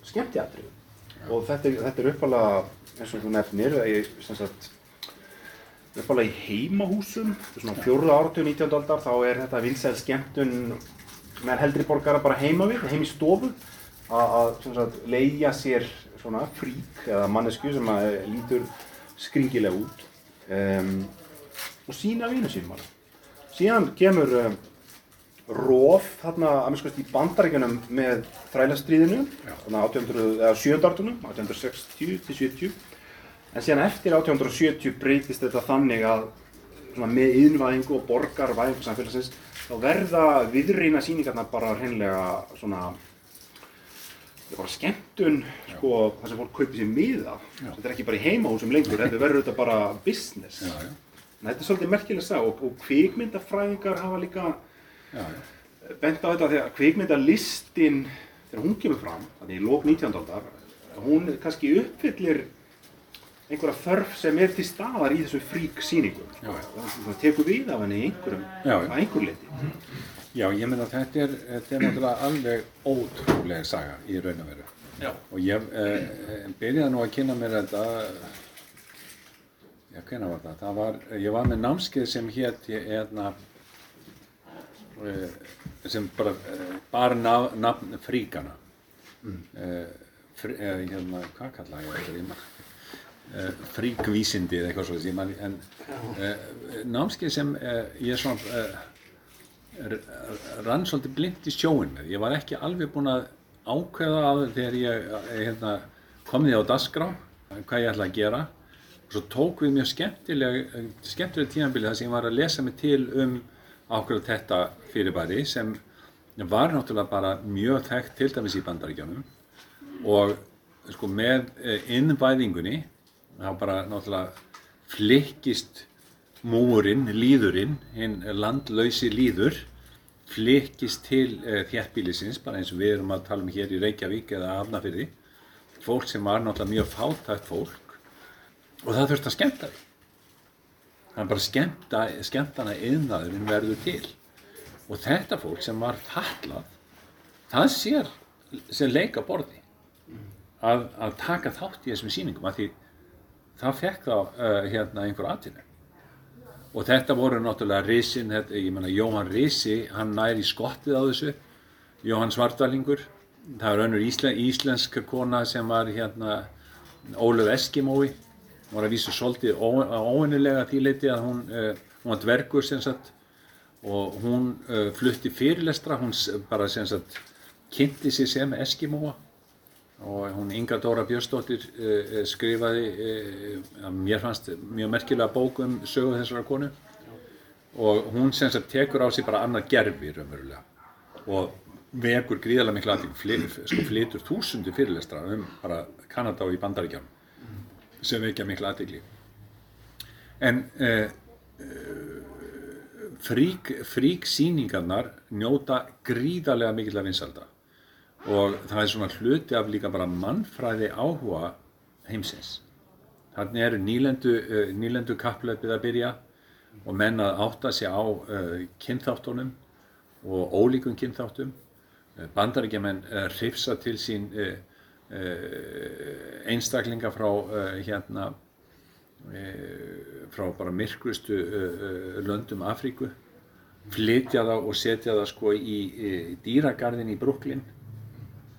skemmtiatrið og þetta, þetta er uppalega eins og þú nefnir uppalega í heimahúsum svona fjóruða áratöðu 19. aldar þá er þetta vinsæð skemmtun með heldri borgara bara heima við, heim í stofu að leia sér svona frík eða mannesku sem að lítur skringilega út um, og sína vinu sínum alveg. Síðan kemur um, róf þarna að mjög skoðast í bandaríkjunum með þrælastriðinu, þarna 1870, 1860-70 en síðan eftir 1870 breytist þetta þannig að með yðnvæðingu og borgarvæðingu samfélagsins þá verða viðreina síningarna bara hreinlega svona bara skemmtun sko, þar sem fólk kaupir sér miða. Þetta er ekki bara í heimahúsum lengur, þetta verður þetta bara business. Já, já. þetta er svolítið merkileg sá og, og kvikmyndafræðingar hafa líka bent á þetta því að kvikmyndalistin þegar hún kemur fram, þannig í lók 19. aldar hún kannski uppfyllir einhverja þörf sem er til staðar í þessu frík síningum Já, já. það tekur við af henni einhverjum Já, já. að einhver leiti Já, ég meina þetta er, þetta er náttúrulega alveg ótrúlega saga í raun og veru. Já. Og ég eh, byrjaði nú að kynna mér þetta, já, hvernig var það? Það var, ég var með námskeið sem hétt, ég eðna, eh, sem bara, eh, naf, nafn fríkana. Mm. Eh, hérna, hvað kallaði ég þetta? Eh, fríkvísindi eða eitthvað svo, man, en eh, námskeið sem eh, ég svona, eh, rann svolítið blind í sjóin með. Ég var ekki alveg búinn að ákveða á það þegar ég eh, hérna, kom því á dasgrá hvað ég ætla að gera og svo tók við mjög skemmtileg skemmtileg tímanbili þar sem ég var að lesa mig til um ákveða þetta fyrirbæri sem var náttúrulega bara mjög þekkt til dæmis í bandaríkjánum og sko með eh, innvæðingunni þá bara náttúrulega flikkist múurinn, líðurinn, hinn landlausi líður, flikkist til uh, þjættbílisins, bara eins og við erum að tala um hér í Reykjavík eða Hafnarfirði, fólk sem var náttúrulega mjög fátækt fólk og það þurfti að skemmta því. Það er bara skemmta, skemmtana yðnaðurinn verður til. Og þetta fólk sem var fallað, það sér sem leik á borði að, að taka þátt í þessum sýningum að því það fekk þá uh, hérna einhver atvinnu. Og þetta voru náttúrulega risin, þetta, ég menna Jóhann Risi, hann næri skottið á þessu, Jóhann Svartalingur, það er önnur íslen, íslensk kona sem var hérna Ólöf Eskimói, hún var að vísa svolítið ó- óvenjulega að því leiti að hún, uh, hún var dvergur sem sagt og hún uh, flutti fyrirlestra, hún bara sem sagt kynnti sig sem Eskimóa. Og hún Inga Dóra Björnsdóttir uh, skrifaði, uh, mér fannst mjög merkilega bók um sögu þessara konu. Og hún sem sagt tekur á sig bara annað gerfi raunverulega. Og vekur gríðarlega miklu aðtík, sko, flytur þúsundir fyrirlestra um bara Kanada og í Bandaríkjánum sem vekja miklu aðtíkli. En uh, frík, frík síningarnar njóta gríðarlega mikil af vinsalda og það er svona hluti af líka bara mannfræði áhuga heimsins. Þannig eru nýlendu, uh, nýlendu kapplöpið að byrja og menn að átta sig á uh, kynþáttunum og ólíkum kynþáttum. Uh, Bandaríkjaman uh, hrifsa til sín uh, einstaklinga frá hérna frá bara myrkrustu uh, uh, löndum Afríku. Flytja það og setja það sko í, dýragarðin í Brooklyn.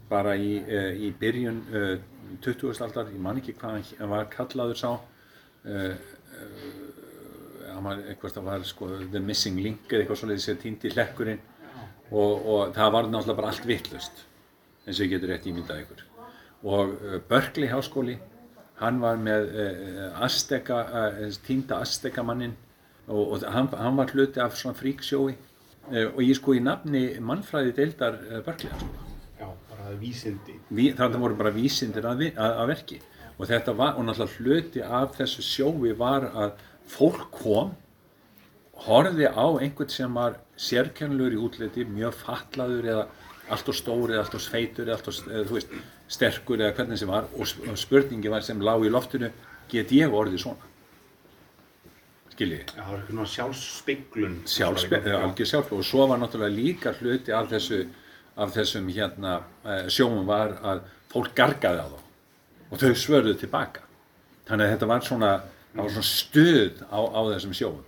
Bara í, í byrjun uh, 20. aldar, ég man ekki hvað hann var kallaður sá. Eitthvað það var sko The Missing Link eða eitthvað svolítið sem týndi hlekkurinn. Og, og það var náttúrulega bara allt vittlust eins og ég getur rétt ímyndað ykkur. Og Berkeley háskóli hann var með uh, Azteka, uh, týnda Azteka mannin og, og hann, hann var hluti af svona fríksjói og ég sko í nafni mannfræði deildar Berkeley háskóla Já, bara vísindi. Ví- þarna voru bara vísindir að, að, að verki. Og þetta var, og náttúrulega hluti af þessu sjói var að fólk kom horfði á einhvern sem var sérkennilegur í útliti, mjög fatlaður eða allt og stór eða allt og feitur eða allt og þú veist, sterkur eða hvernig sem var og sp- og spurningi var sem lág í loftinu get ég orðið svona? Skiljið það er eitthvað svona sjálfsspeglun. sjálfspe- eða algjör sjálf og svo var náttúrulega líka hluti af þessu af þessum hérna eh, sjóum var að fólk gargaði á þá. Og þau svörðu tilbaka þannig að þetta var svona, var svona stuð á, á þessum sjóum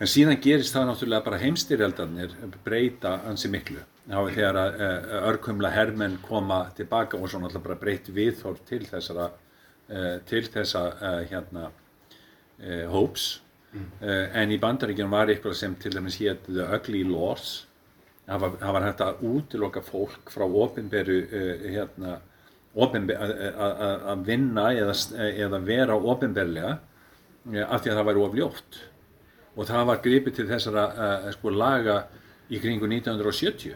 en síðan gerist það náttúrulega bara heimstyrjaldarnir breyta ansi miklu þá er þegar að uh, örkumla hermenn koma tilbaka og svo náttúrulega bara breytt viðhorf til þessara uh, til þessa uh, hérna hóps. Mm. en í bandaríkjum var eitthvað sem til dæmis hétt The Ugly Laws það var, var hægt að útiloka fólk frá ofinberu hérna að vinna eða, eða vera ofinberlega af því að það væri ofljótt og það var gripið til þessara sko, laga í kringu 1970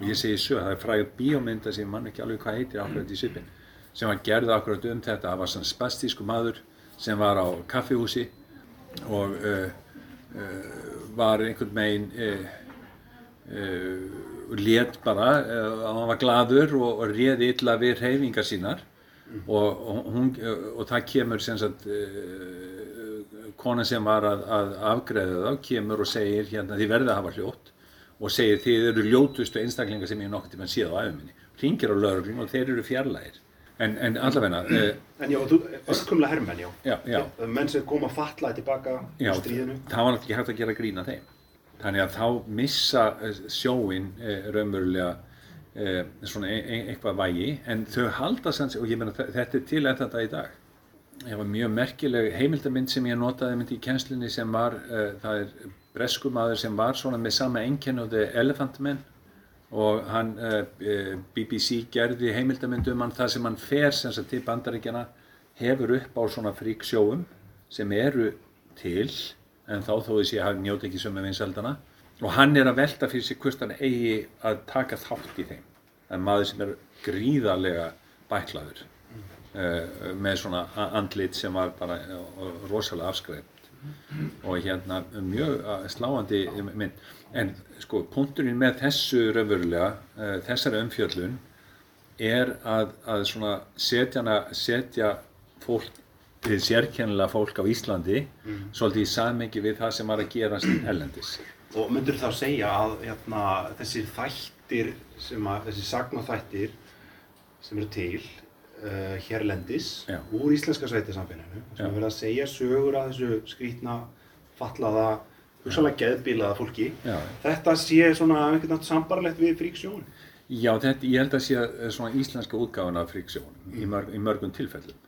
og ég segi svo, það er frægur bíómynda sem mann ekki alveg hvað heitir akkurat í sipin sem var gerð akkurat um þetta það var svona spastísku maður sem var á kaffihúsi og uh, uh, var einhvern megin létt bara að hann var gladur og, og réði illa við reyfingar sínar mm. og, og, hún, og það kemur sem sagt kona sem var að, að afgreða þá kemur og segir hérna þið verðið að hafa hljótt og segir þið eru ljótustu einstaklingar sem ég nokkert tíma séð á æfuminni ringir á lögurinn og þeir eru fjarlægir. En, en allavegna eh, En já, þú, öskumla herrmenn já, já, já. menn sem kom að fatla tilbaka já, stríðinu. það var náttúrulega ekki hægt að gera grína þeim. Þannig að þá missa eh, sjóin eh, raunverulega eh, svona e e eitthvað vægi. En þau halda sanns og ég menna þetta er til enn þetta í dag það var mjög merkileg heimildamind sem ég notaði myndi í kjenslinni sem var, uh, það er breskumadur sem var svona með sama enkenn og The Elephant Man og hann, uh, eh, BBC gerði heimildamind um hann það sem hann fer sem sagt til bandaríkjana hefur upp á svona fríksjóum sem eru til en þá þó þess að ég njóti ekki sömu vinsaldana og hann er að velta fyrir sig hvort hann eigi að taka þátt í þeim. Er maður sem er gríðarlega bæklaður með svona andlit sem var bara uh, rosalega afskræft og hérna mjög uh, sláandi mynd en sko punkturinn með þessu raunverulega, þessari umfjöllun er að, að svona setjana, setja fólk sérkennilega fólk á Íslandi mm. svolítið í sammengi við það sem var að gerast ellendis. Og myndur þá segja að hérna, þessir þættir, að, þessir sagnaþættir sem eru til uh, hérlendis Já. úr íslenska sveitisamfélaginu sem er verið að segja sögur að þessu skrítna, fallaða, hugsalega geðbílaða fólki. Já. Þetta sé svona einhvern veginn sambarlegt við fríksjón. Já, þetta, ég held að sé svona íslenska útgáðan af fríksjón mm. í, mörg, í mörgum tilfellum.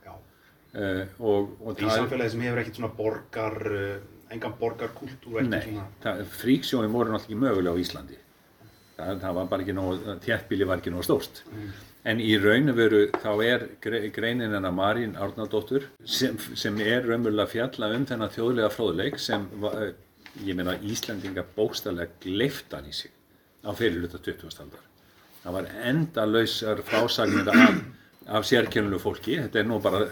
Uh, og, og í samfélagi sem hefur ekkert svona borgar, uh, engan borgarkultúr Nei, svona... fríksjóni voru náttúrulega ekki mögulega á Íslandi það, það var bara ekki nógu, þjættbíli var ekki nógu stórst mm. En í raun og veru þá er greinin hennar Marín Árnardóttur sem, sem er raunverulega fjalla um þennan þjóðlega fróðuleik sem eh, ég meina Íslandinga bókstallega gleiftan í sig á fyrirluta 20. aldar. Það var enda lausar frásagnir af, af sérkjörnulegu fólki. Þetta er nú bara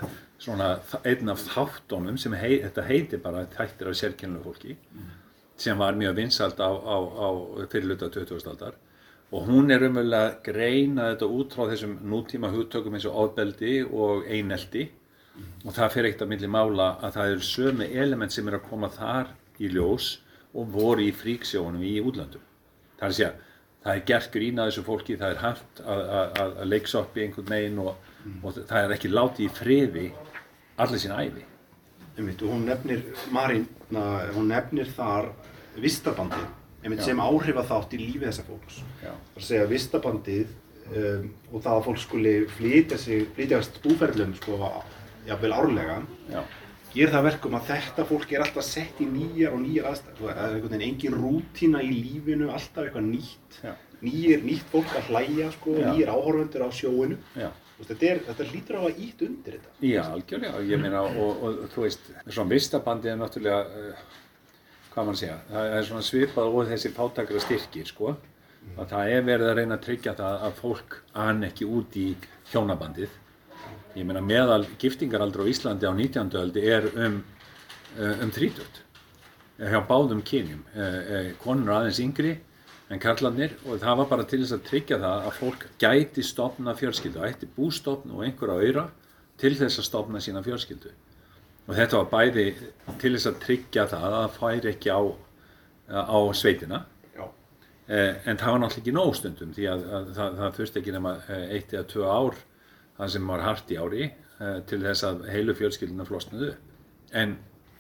svona einn af þáttónum sem hei, þetta heiti bara þættir af sérkjörnulegu fólki sem var mjög vinsalt á, á, á fyrirluta 20. aldar og hún er umvegulega að greina þetta út frá þessum nútíma hugtökum eins og ofbeldi og eineldi mm. og það fyrir eitt að milli mála að það eru sömu element sem er að koma þar í ljós og voru í fríksjónum í útlandum. Það er að segja, það er gert grína þessu fólki, það er hægt að, í einhvern veginn og, mm. og það er ekki látið í friði allir sína æfi. Einmitt, og hún nefnir, Marín, hún nefnir þar vistabandi einmitt sem áhrifa þátt í lífi þessa fólks. Það er að segja að vistabandið um, og það að fólk skuli flytja sig, flytjast búferðlum sko, jáfnveil árlega, Já. ger það verkum að þetta fólk er alltaf sett í nýjar og nýjar aðstæður. Það er einhvern veginn engin rútína í lífinu, alltaf eitthvað nýtt, nýjir, nýtt fólk að hlæja, sko, nýjir áhorfandur á sjóinu. Já. Þetta, er, þetta lítur á að ít undir þetta. Já, algjörlega. Ég meina, og, og, og þú veist, svona vistabandið er náttúrulega uh, hvað mann segja, það er svona svipað og þessi fátakra styrkir sko. Að það er verið að reyna að tryggja það að fólk ann ekki út í hjónabandið. Ég meina meðal giftingaraldur á Íslandi á 19. öldi er um eh, um 30 hjá báðum kynjum. Eh, eh, konur aðeins yngri en karlarnir og það var bara til þess að tryggja það að fólk gæti stopna fjölskyldu, ætti bústopn og einhver á öyra til þess að stopna sína fjölskyldu og þetta var bæði til þess að tryggja það að það færi ekki á, á sveitina. Eh, en það var náttúrulega ekki nóg stundum því að, að það, það þurfti ekki nema eh, eitt eða tvö ár það sem var hart í ári eh, til þess að heilu fjölskyldina flosnaðu en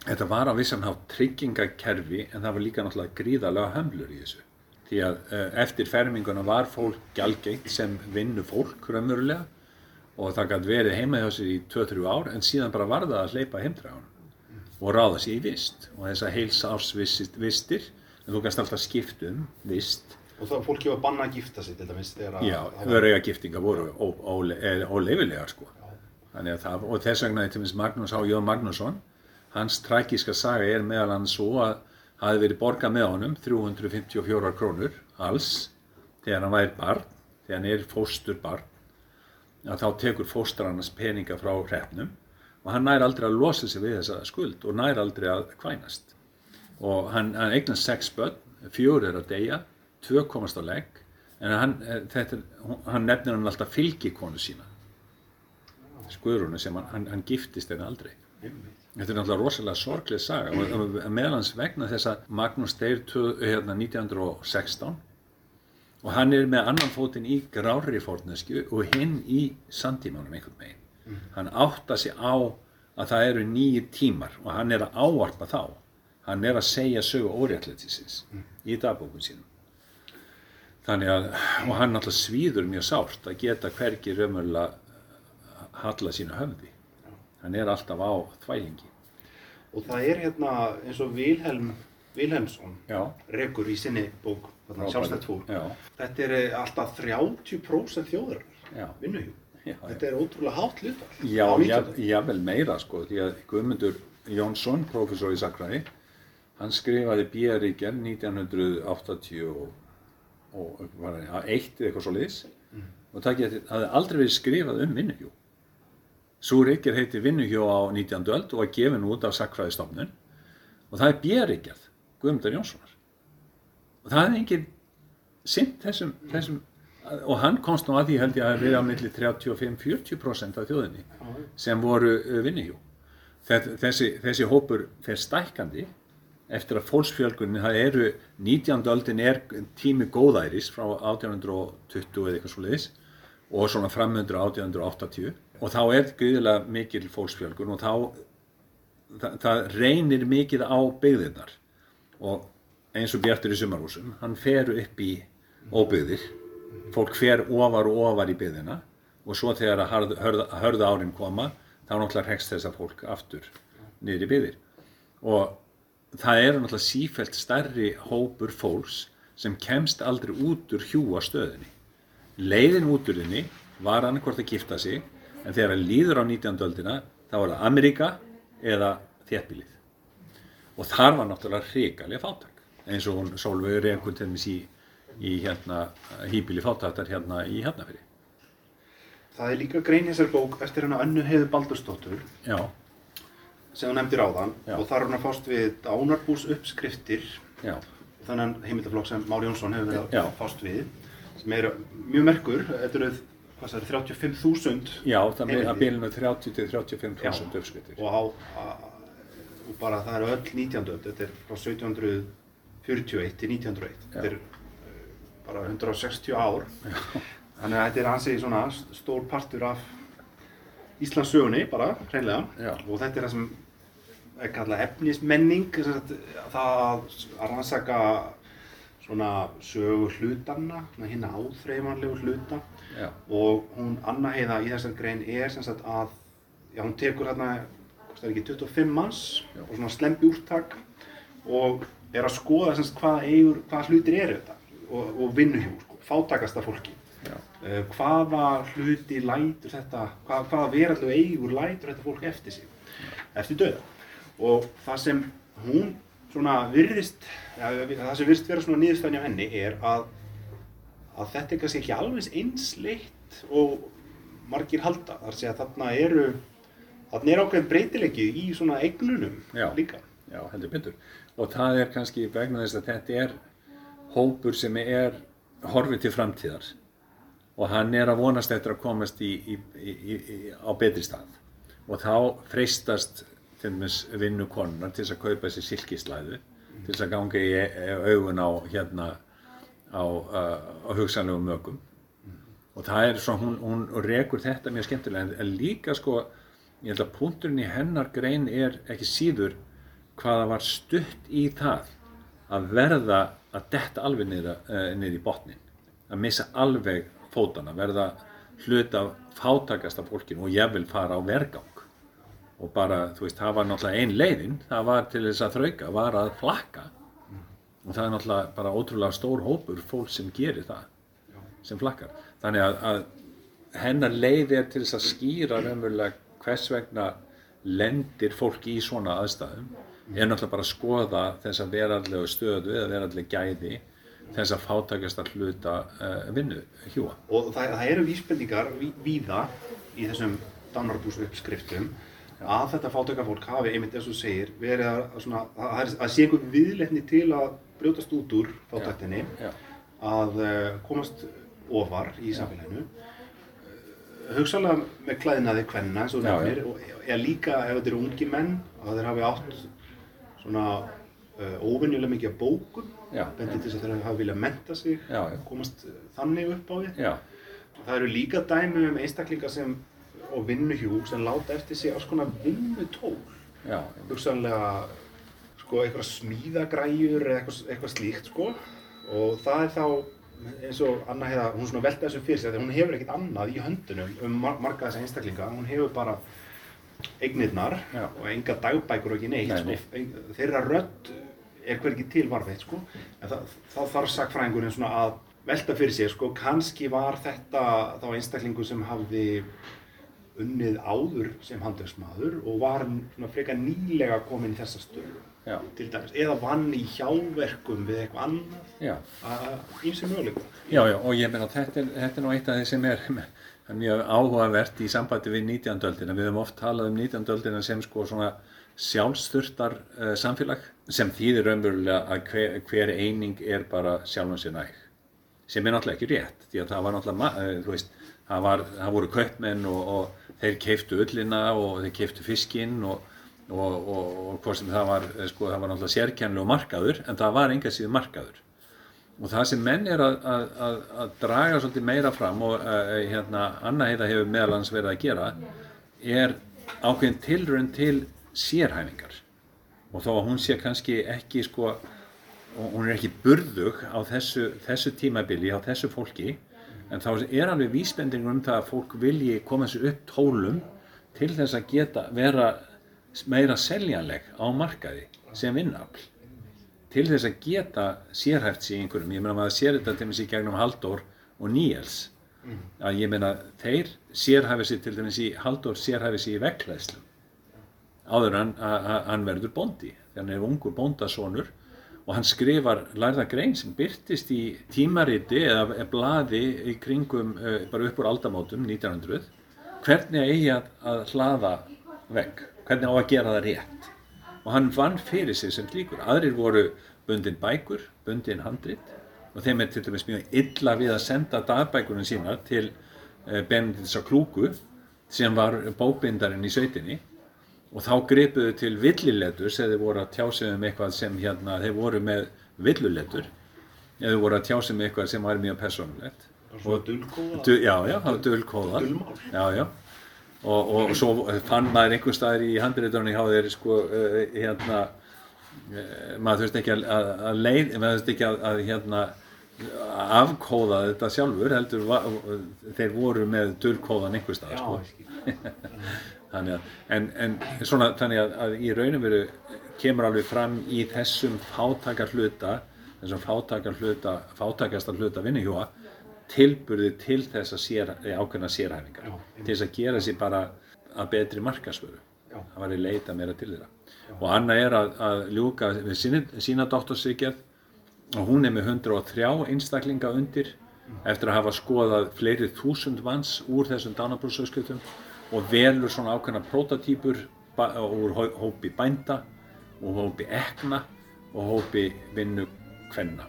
þetta var á vissan hátt tryggingakerfi en það var líka náttúrulega gríðarlega hömlur í þessu. Því að eftir ferminguna var fólk gjaldgeitt sem vinnu fólk raunverulega og það gæti verið heima hjá sér í 2-3 ár en síðan bara var það að hleypa heimdraðan og ráða sér í vist og þess að heils árs vistir en þú kannst alltaf skipt um vist Og þá fólki var banna að gifta sig til dæmis þegar að... Já, örega giftinga voru óleifilegar sko. Þannig að það, og þess vegna til minnst Magnús H. Jóð Magnússon, hans trækíska saga er meðal hann svo að hafi verið borgað með honum 354 krónur alls þegar hann væri barn, þegar hann er fóstur barn, að þá tekur fóstur hans peninga frá hrefnum og hann nær aldrei að losa sig við þessa skuld og nær aldrei að kvænast. Og hann, hann eignast sex börn, fjór er að deyja tvö komast á legg en hann, eh, þetta, hann nefnir hann alltaf fylgikonu sína skuðrunu sem hann, hann, giftist henni aldrei þetta er náttúrulega rosalega sorglega saga og meðlans vegna þess að Magnús deyr hérna 1916 og hann er með annan fótinn í grári fórnesku og hinn í sandtímanum einhvern veginn mm. hann átta sig á að það eru nýjir tímar og hann er að áarpa þá hann er að segja sögu óréttlætisins mm. í dagbókun sínum Þannig að, og hann alltaf svíður mjög sárt að geta hverki raunverulega halla sína höfði. Hann er alltaf á þvælingi. Og það er hérna eins og Vilhelm Vilhelmsson rekur í sinni bók, sjálfstætt fólk. Þetta er eh, alltaf 30% þjóðarinnar vinnuhjú. Þetta er ótrúlega hátt hlutar. Já, jável meira sko, því að Guðmundur Jónsson, professor í Sakræði, hann skrifaði B.R.I.G. 1980 og var það eitt eða eitthvað svo leiðis mm. og það hafði aldrei verið skrifað um vinnuhjó. Svo reykjað heiti vinnuhjó á 19. öld og var gefin út af Sackfræðistofnun og það er björreykjað Guðmundar Jónssonar. Og það hefði enginn sinn þessum, þessum og hann komst nú að því held ég að við á milli 35-40% af þjóðinni sem voru uh, vinnuhjó. Þessi, þessi hópur fer stækandi eftir að fólksfjölgunni, það eru 19. öldin er tími góðæris frá 1820 eða eitthvað svo leiðis og svona framöndur 1880 og þá er gríðilega mikil fólksfjölgun og þá það, það reynir mikið á byggðirnar og eins og Bjartur í sumarhúsum, hann fer upp í óbyggðir, fólk fer ofar og ofar í byggðina og svo þegar að hörða, hörða árin koma þá náttúrulega hregst þessa fólk aftur niður í byggðir og það eru náttúrulega sífælt stærri hópur fólks sem kemst aldrei út úr hjúa stöðinni. Leiðin út úr þinni var annarkort að gifta sig en þegar það líður á 19. öldina þá var það Amerika eða þéttbílið. Og þar var náttúrulega hrigalega fátak eins og hún Solveig Reykjón til dæmis í, í hérna hýbíli fátaktar hérna í Hafnafjörði. Það er líka grein í þessar bók eftir hérna Önnu Heiður Baldurstóttur. Já sem þú nefndir áðan Já. og þar er hann að fást við dánarbús uppskriftir Já. þannig heimildaflokk sem Már Jónsson hefur verið að fást við sem er mjög merkur, þetta eru 35.000 Já, það er að bílinu 30-35.000 uppskriftir og, á, og bara það eru öll 19. öll þetta er frá 1741 til 1901 þetta er uh, bara 160 ár þannig að þetta er hansi svona stór partur af Íslands sögunni bara, hreinlega Já. og þetta er það sem er kallað efnismenning það að rannsaka svona sögu hlutanna hérna áþreifanlegu hluta Já. og hún Anna Heiða í þessar grein er sem sagt að já, hún tekur hérna, hvað er ekki, 25 manns já. og svona slempi úrtak og er að skoða sem sagt hvaða eigur, hvaða hlutir eru þetta og, og vinnuhjú, sko, fátakasta fólki Uh, hvaða hluti lætur þetta, hvað, hvaða verallu eigur lætur þetta fólk eftir sig, eftir döða. Og það sem hún svona virðist, ja, það sem virðist vera svona nýðstæðin á henni er að, að þetta er kannski ekki alveg einsleitt og margir halda. Það að segja að þarna eru, þarna er ákveðin breytilegi í svona eignunum já, líka. Já, heldur betur. Og það er kannski vegna þess að þetta er hópur sem er horfið til framtíðar og hann er að vonast eftir að komast í, í, í, á betri stað og þá freistast til dæmis vinnu konunar til þess að kaupa þessi silkislæðu mm. til þess að ganga í augun á hérna á, á hugsanlegum mögum mm. og það er svo, hún, hún rekur þetta mjög skemmtilega en líka sko, ég held að punkturinn í hennar grein er ekki síður hvaða var stutt í það að verða að detta alveg niður, niður í botnin að missa alveg fótana verða hlut af fátakasta fólkinu og ég vil fara á vergang. Og bara, þú veist, það var náttúrulega ein leiðin það var til þess að þrauka, var að flakka. Og það er náttúrulega bara ótrúlega stór hópur fólk sem gerir það sem flakkar. Þannig að, að hennar leið er til þess að skýra raunverulega hvers vegna lendir fólk í svona aðstæðum? Er náttúrulega bara að skoða þessa verallega stöðu eða verallega gæði þess að fátakast að hluta uh, vinnu hjúa. Og það, það eru vísbendingar ví, víða í þessum dánarbúsu uppskriftum að þetta fátakafólk hafi einmitt eins og segir verið að, svona, að, að sé einhver viðletni til að brjótast út úr fátaktinni að uh, komast ofar í samfélaginu hugsalega með klæðinaði hvenna eins og nefnir og eða líka ef þetta eru ungi menn að þeir hafi átt svona uh, óvinnilega mikið bókum bendið til þess að þeir hafa viljað menta sig já, já. komast þannig upp á því já. það eru líka dæmi um einstaklingar sem og vinnuhjú sem láta eftir sig alls konar vinnutól. Hugsanlega sko eitthvað smíðagræjur eða eitthvað, eitthvað slíkt sko. Og það er þá eins og Anna heiða, hún svona velta þessu fyrir sig því hún hefur ekkert annað í höndunum um mar marga þessa einstaklinga, hún hefur bara eignirnar Já. og enga dagbækur og ekki neitt Nei, sko. þeirra rödd er hver ekki til varveitt sko. en það, þá þarf sakfræðingurinn svona að velta fyrir sér sko, kannski var þetta þá einstaklingu sem hafði unnið áður sem handelsmaður og var svona frekar nýlega komin í þessa stöðu Já. til dæmis, eða vann í hjáverkum við eitthvað annað ímsi möguleika Já, já, og ég meina þetta þetta er nú eitt af því sem er (laughs) mjög áhugavert í sambandi við 19. öldina. Við höfum oft talað um 19. öldina sem sko svona sjálfsturtar uh, samfélag sem þýðir raunverulega að hver, hver eining er bara sjálfum sér næg. Sem er náttúrulega ekki rétt, því að það var náttúrulega, uh, þú veist, það, var, það voru kaupmenn og, og þeir keiftu ullina og þeir keiftu fiskinn og, og, og, og hvort sem það var, eh, sko, það var náttúrulega sérkennlu markaður, en það var enga síður markaður. Og það sem menn er að, að, að, draga svolítið meira fram og uh, hérna, Anna Heiða hefur meðal hans verið að gera er ákveðin tilraun til sérhæfingar og þó að hún sé kannski ekki sko, hún er ekki burðug á þessu, þessu tímabili, á þessu fólki en þá er alveg vísbendingur um það að fólk vilji koma þessu upp tólum til þess að geta vera meira seljanleg á markaði sem vinnafl til þess að geta sérhæft sig í einhverjum, ég meina maður sér þetta til dæmis í gegnum Halldór og Níels. Að ég meina þeir sérhæfi sig til dæmis í Halldór sérhæfi sig í vekklæðslu áður en að að hann verður bóndi þannig hann er ungur bóndasonur og hann skrifar lærða grein sem byrtist í tímariti eða blaði í kringum uh, bara upp úr aldamótum 1900 hvernig eigi að, að hlaða vegg, hvernig á að gera það rétt og hann vann fyrir sig sem líkur. Aðrir voru bundin bækur, bundin handrit og þeim er til dæmis mjög illa við að senda dagbækurinn sínar til eh, Benedikts á Klúku sem var bókbindarinn í sveitinni og þá gripuðu til villiletur sem þeir voru að tjá sig um eitthvað sem hérna, þeir voru með villuletur eða þeir voru að tjá sig um eitthvað sem var mjög persónulegt. Svona dulkóða? Du, já, já. Dulmál. Já, já. Og, og svo fann maður einhver staðar í handritunni hjá þeir sko, uh, hérna, uh, maður þurfti ekki að, að, að leið, maður þurfti ekki að, að hérna, afkóða þetta sjálfur, heldur, va, þeir voru með dulkóðan einhver staðar, Já, sko. (laughs) Þannig að, en, en svona, þannig að, að í raunum veru kemur alveg fram í þessum fátakar hluta, þessum fátakar hluta, fátakasta hluta vinnuhjóa, tilburði til þess að sér, eh, ákveðna sérhæfingar, Já, til þess að gera sér bara að betri markasvöru. Já. Það var í leita meira til þeirra. Og Anna er að, að ljúka við sína, sína doktorsvíkjað og hún er með 103 einstaklinga undir eftir að hafa skoðað fleiri þúsund manns úr þessum dánabróðsauðskjöldum og velur svona ákveðna prototípur úr hó- hópi bænda og hópi ekna og hópi vinnu kvenna.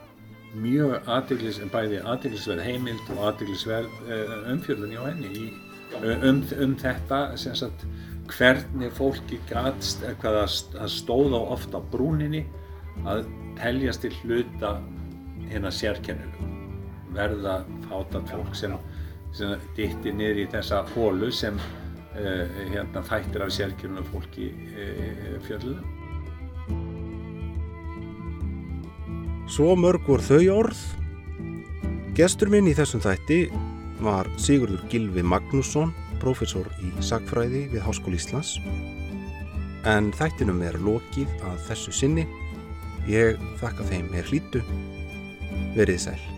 Mjög aðteglis, bæði aðteglisverð heimild og aðteglisverð uh, umfjörðun hjá henni í, um, um þetta sem sagt hvernig fólki gatst, hvað það st- það stóð á ofta brúninni að teljast til hluta hérna sérkennilegu verða fátat fólk sem, sem ditti niður í þessa hólu sem uh, hérna þættir af sérkennilegu fólki uh, fjölluðum. Svo mörg voru þau orð. Gestur minn í þessum þætti var Sigurður Gilvi Magnússon, profesor í Sakfræði við Háskóli Íslands. En þættinum er lokið að þessu sinni. Ég þakka þeim er hlýtu. Verið sæl.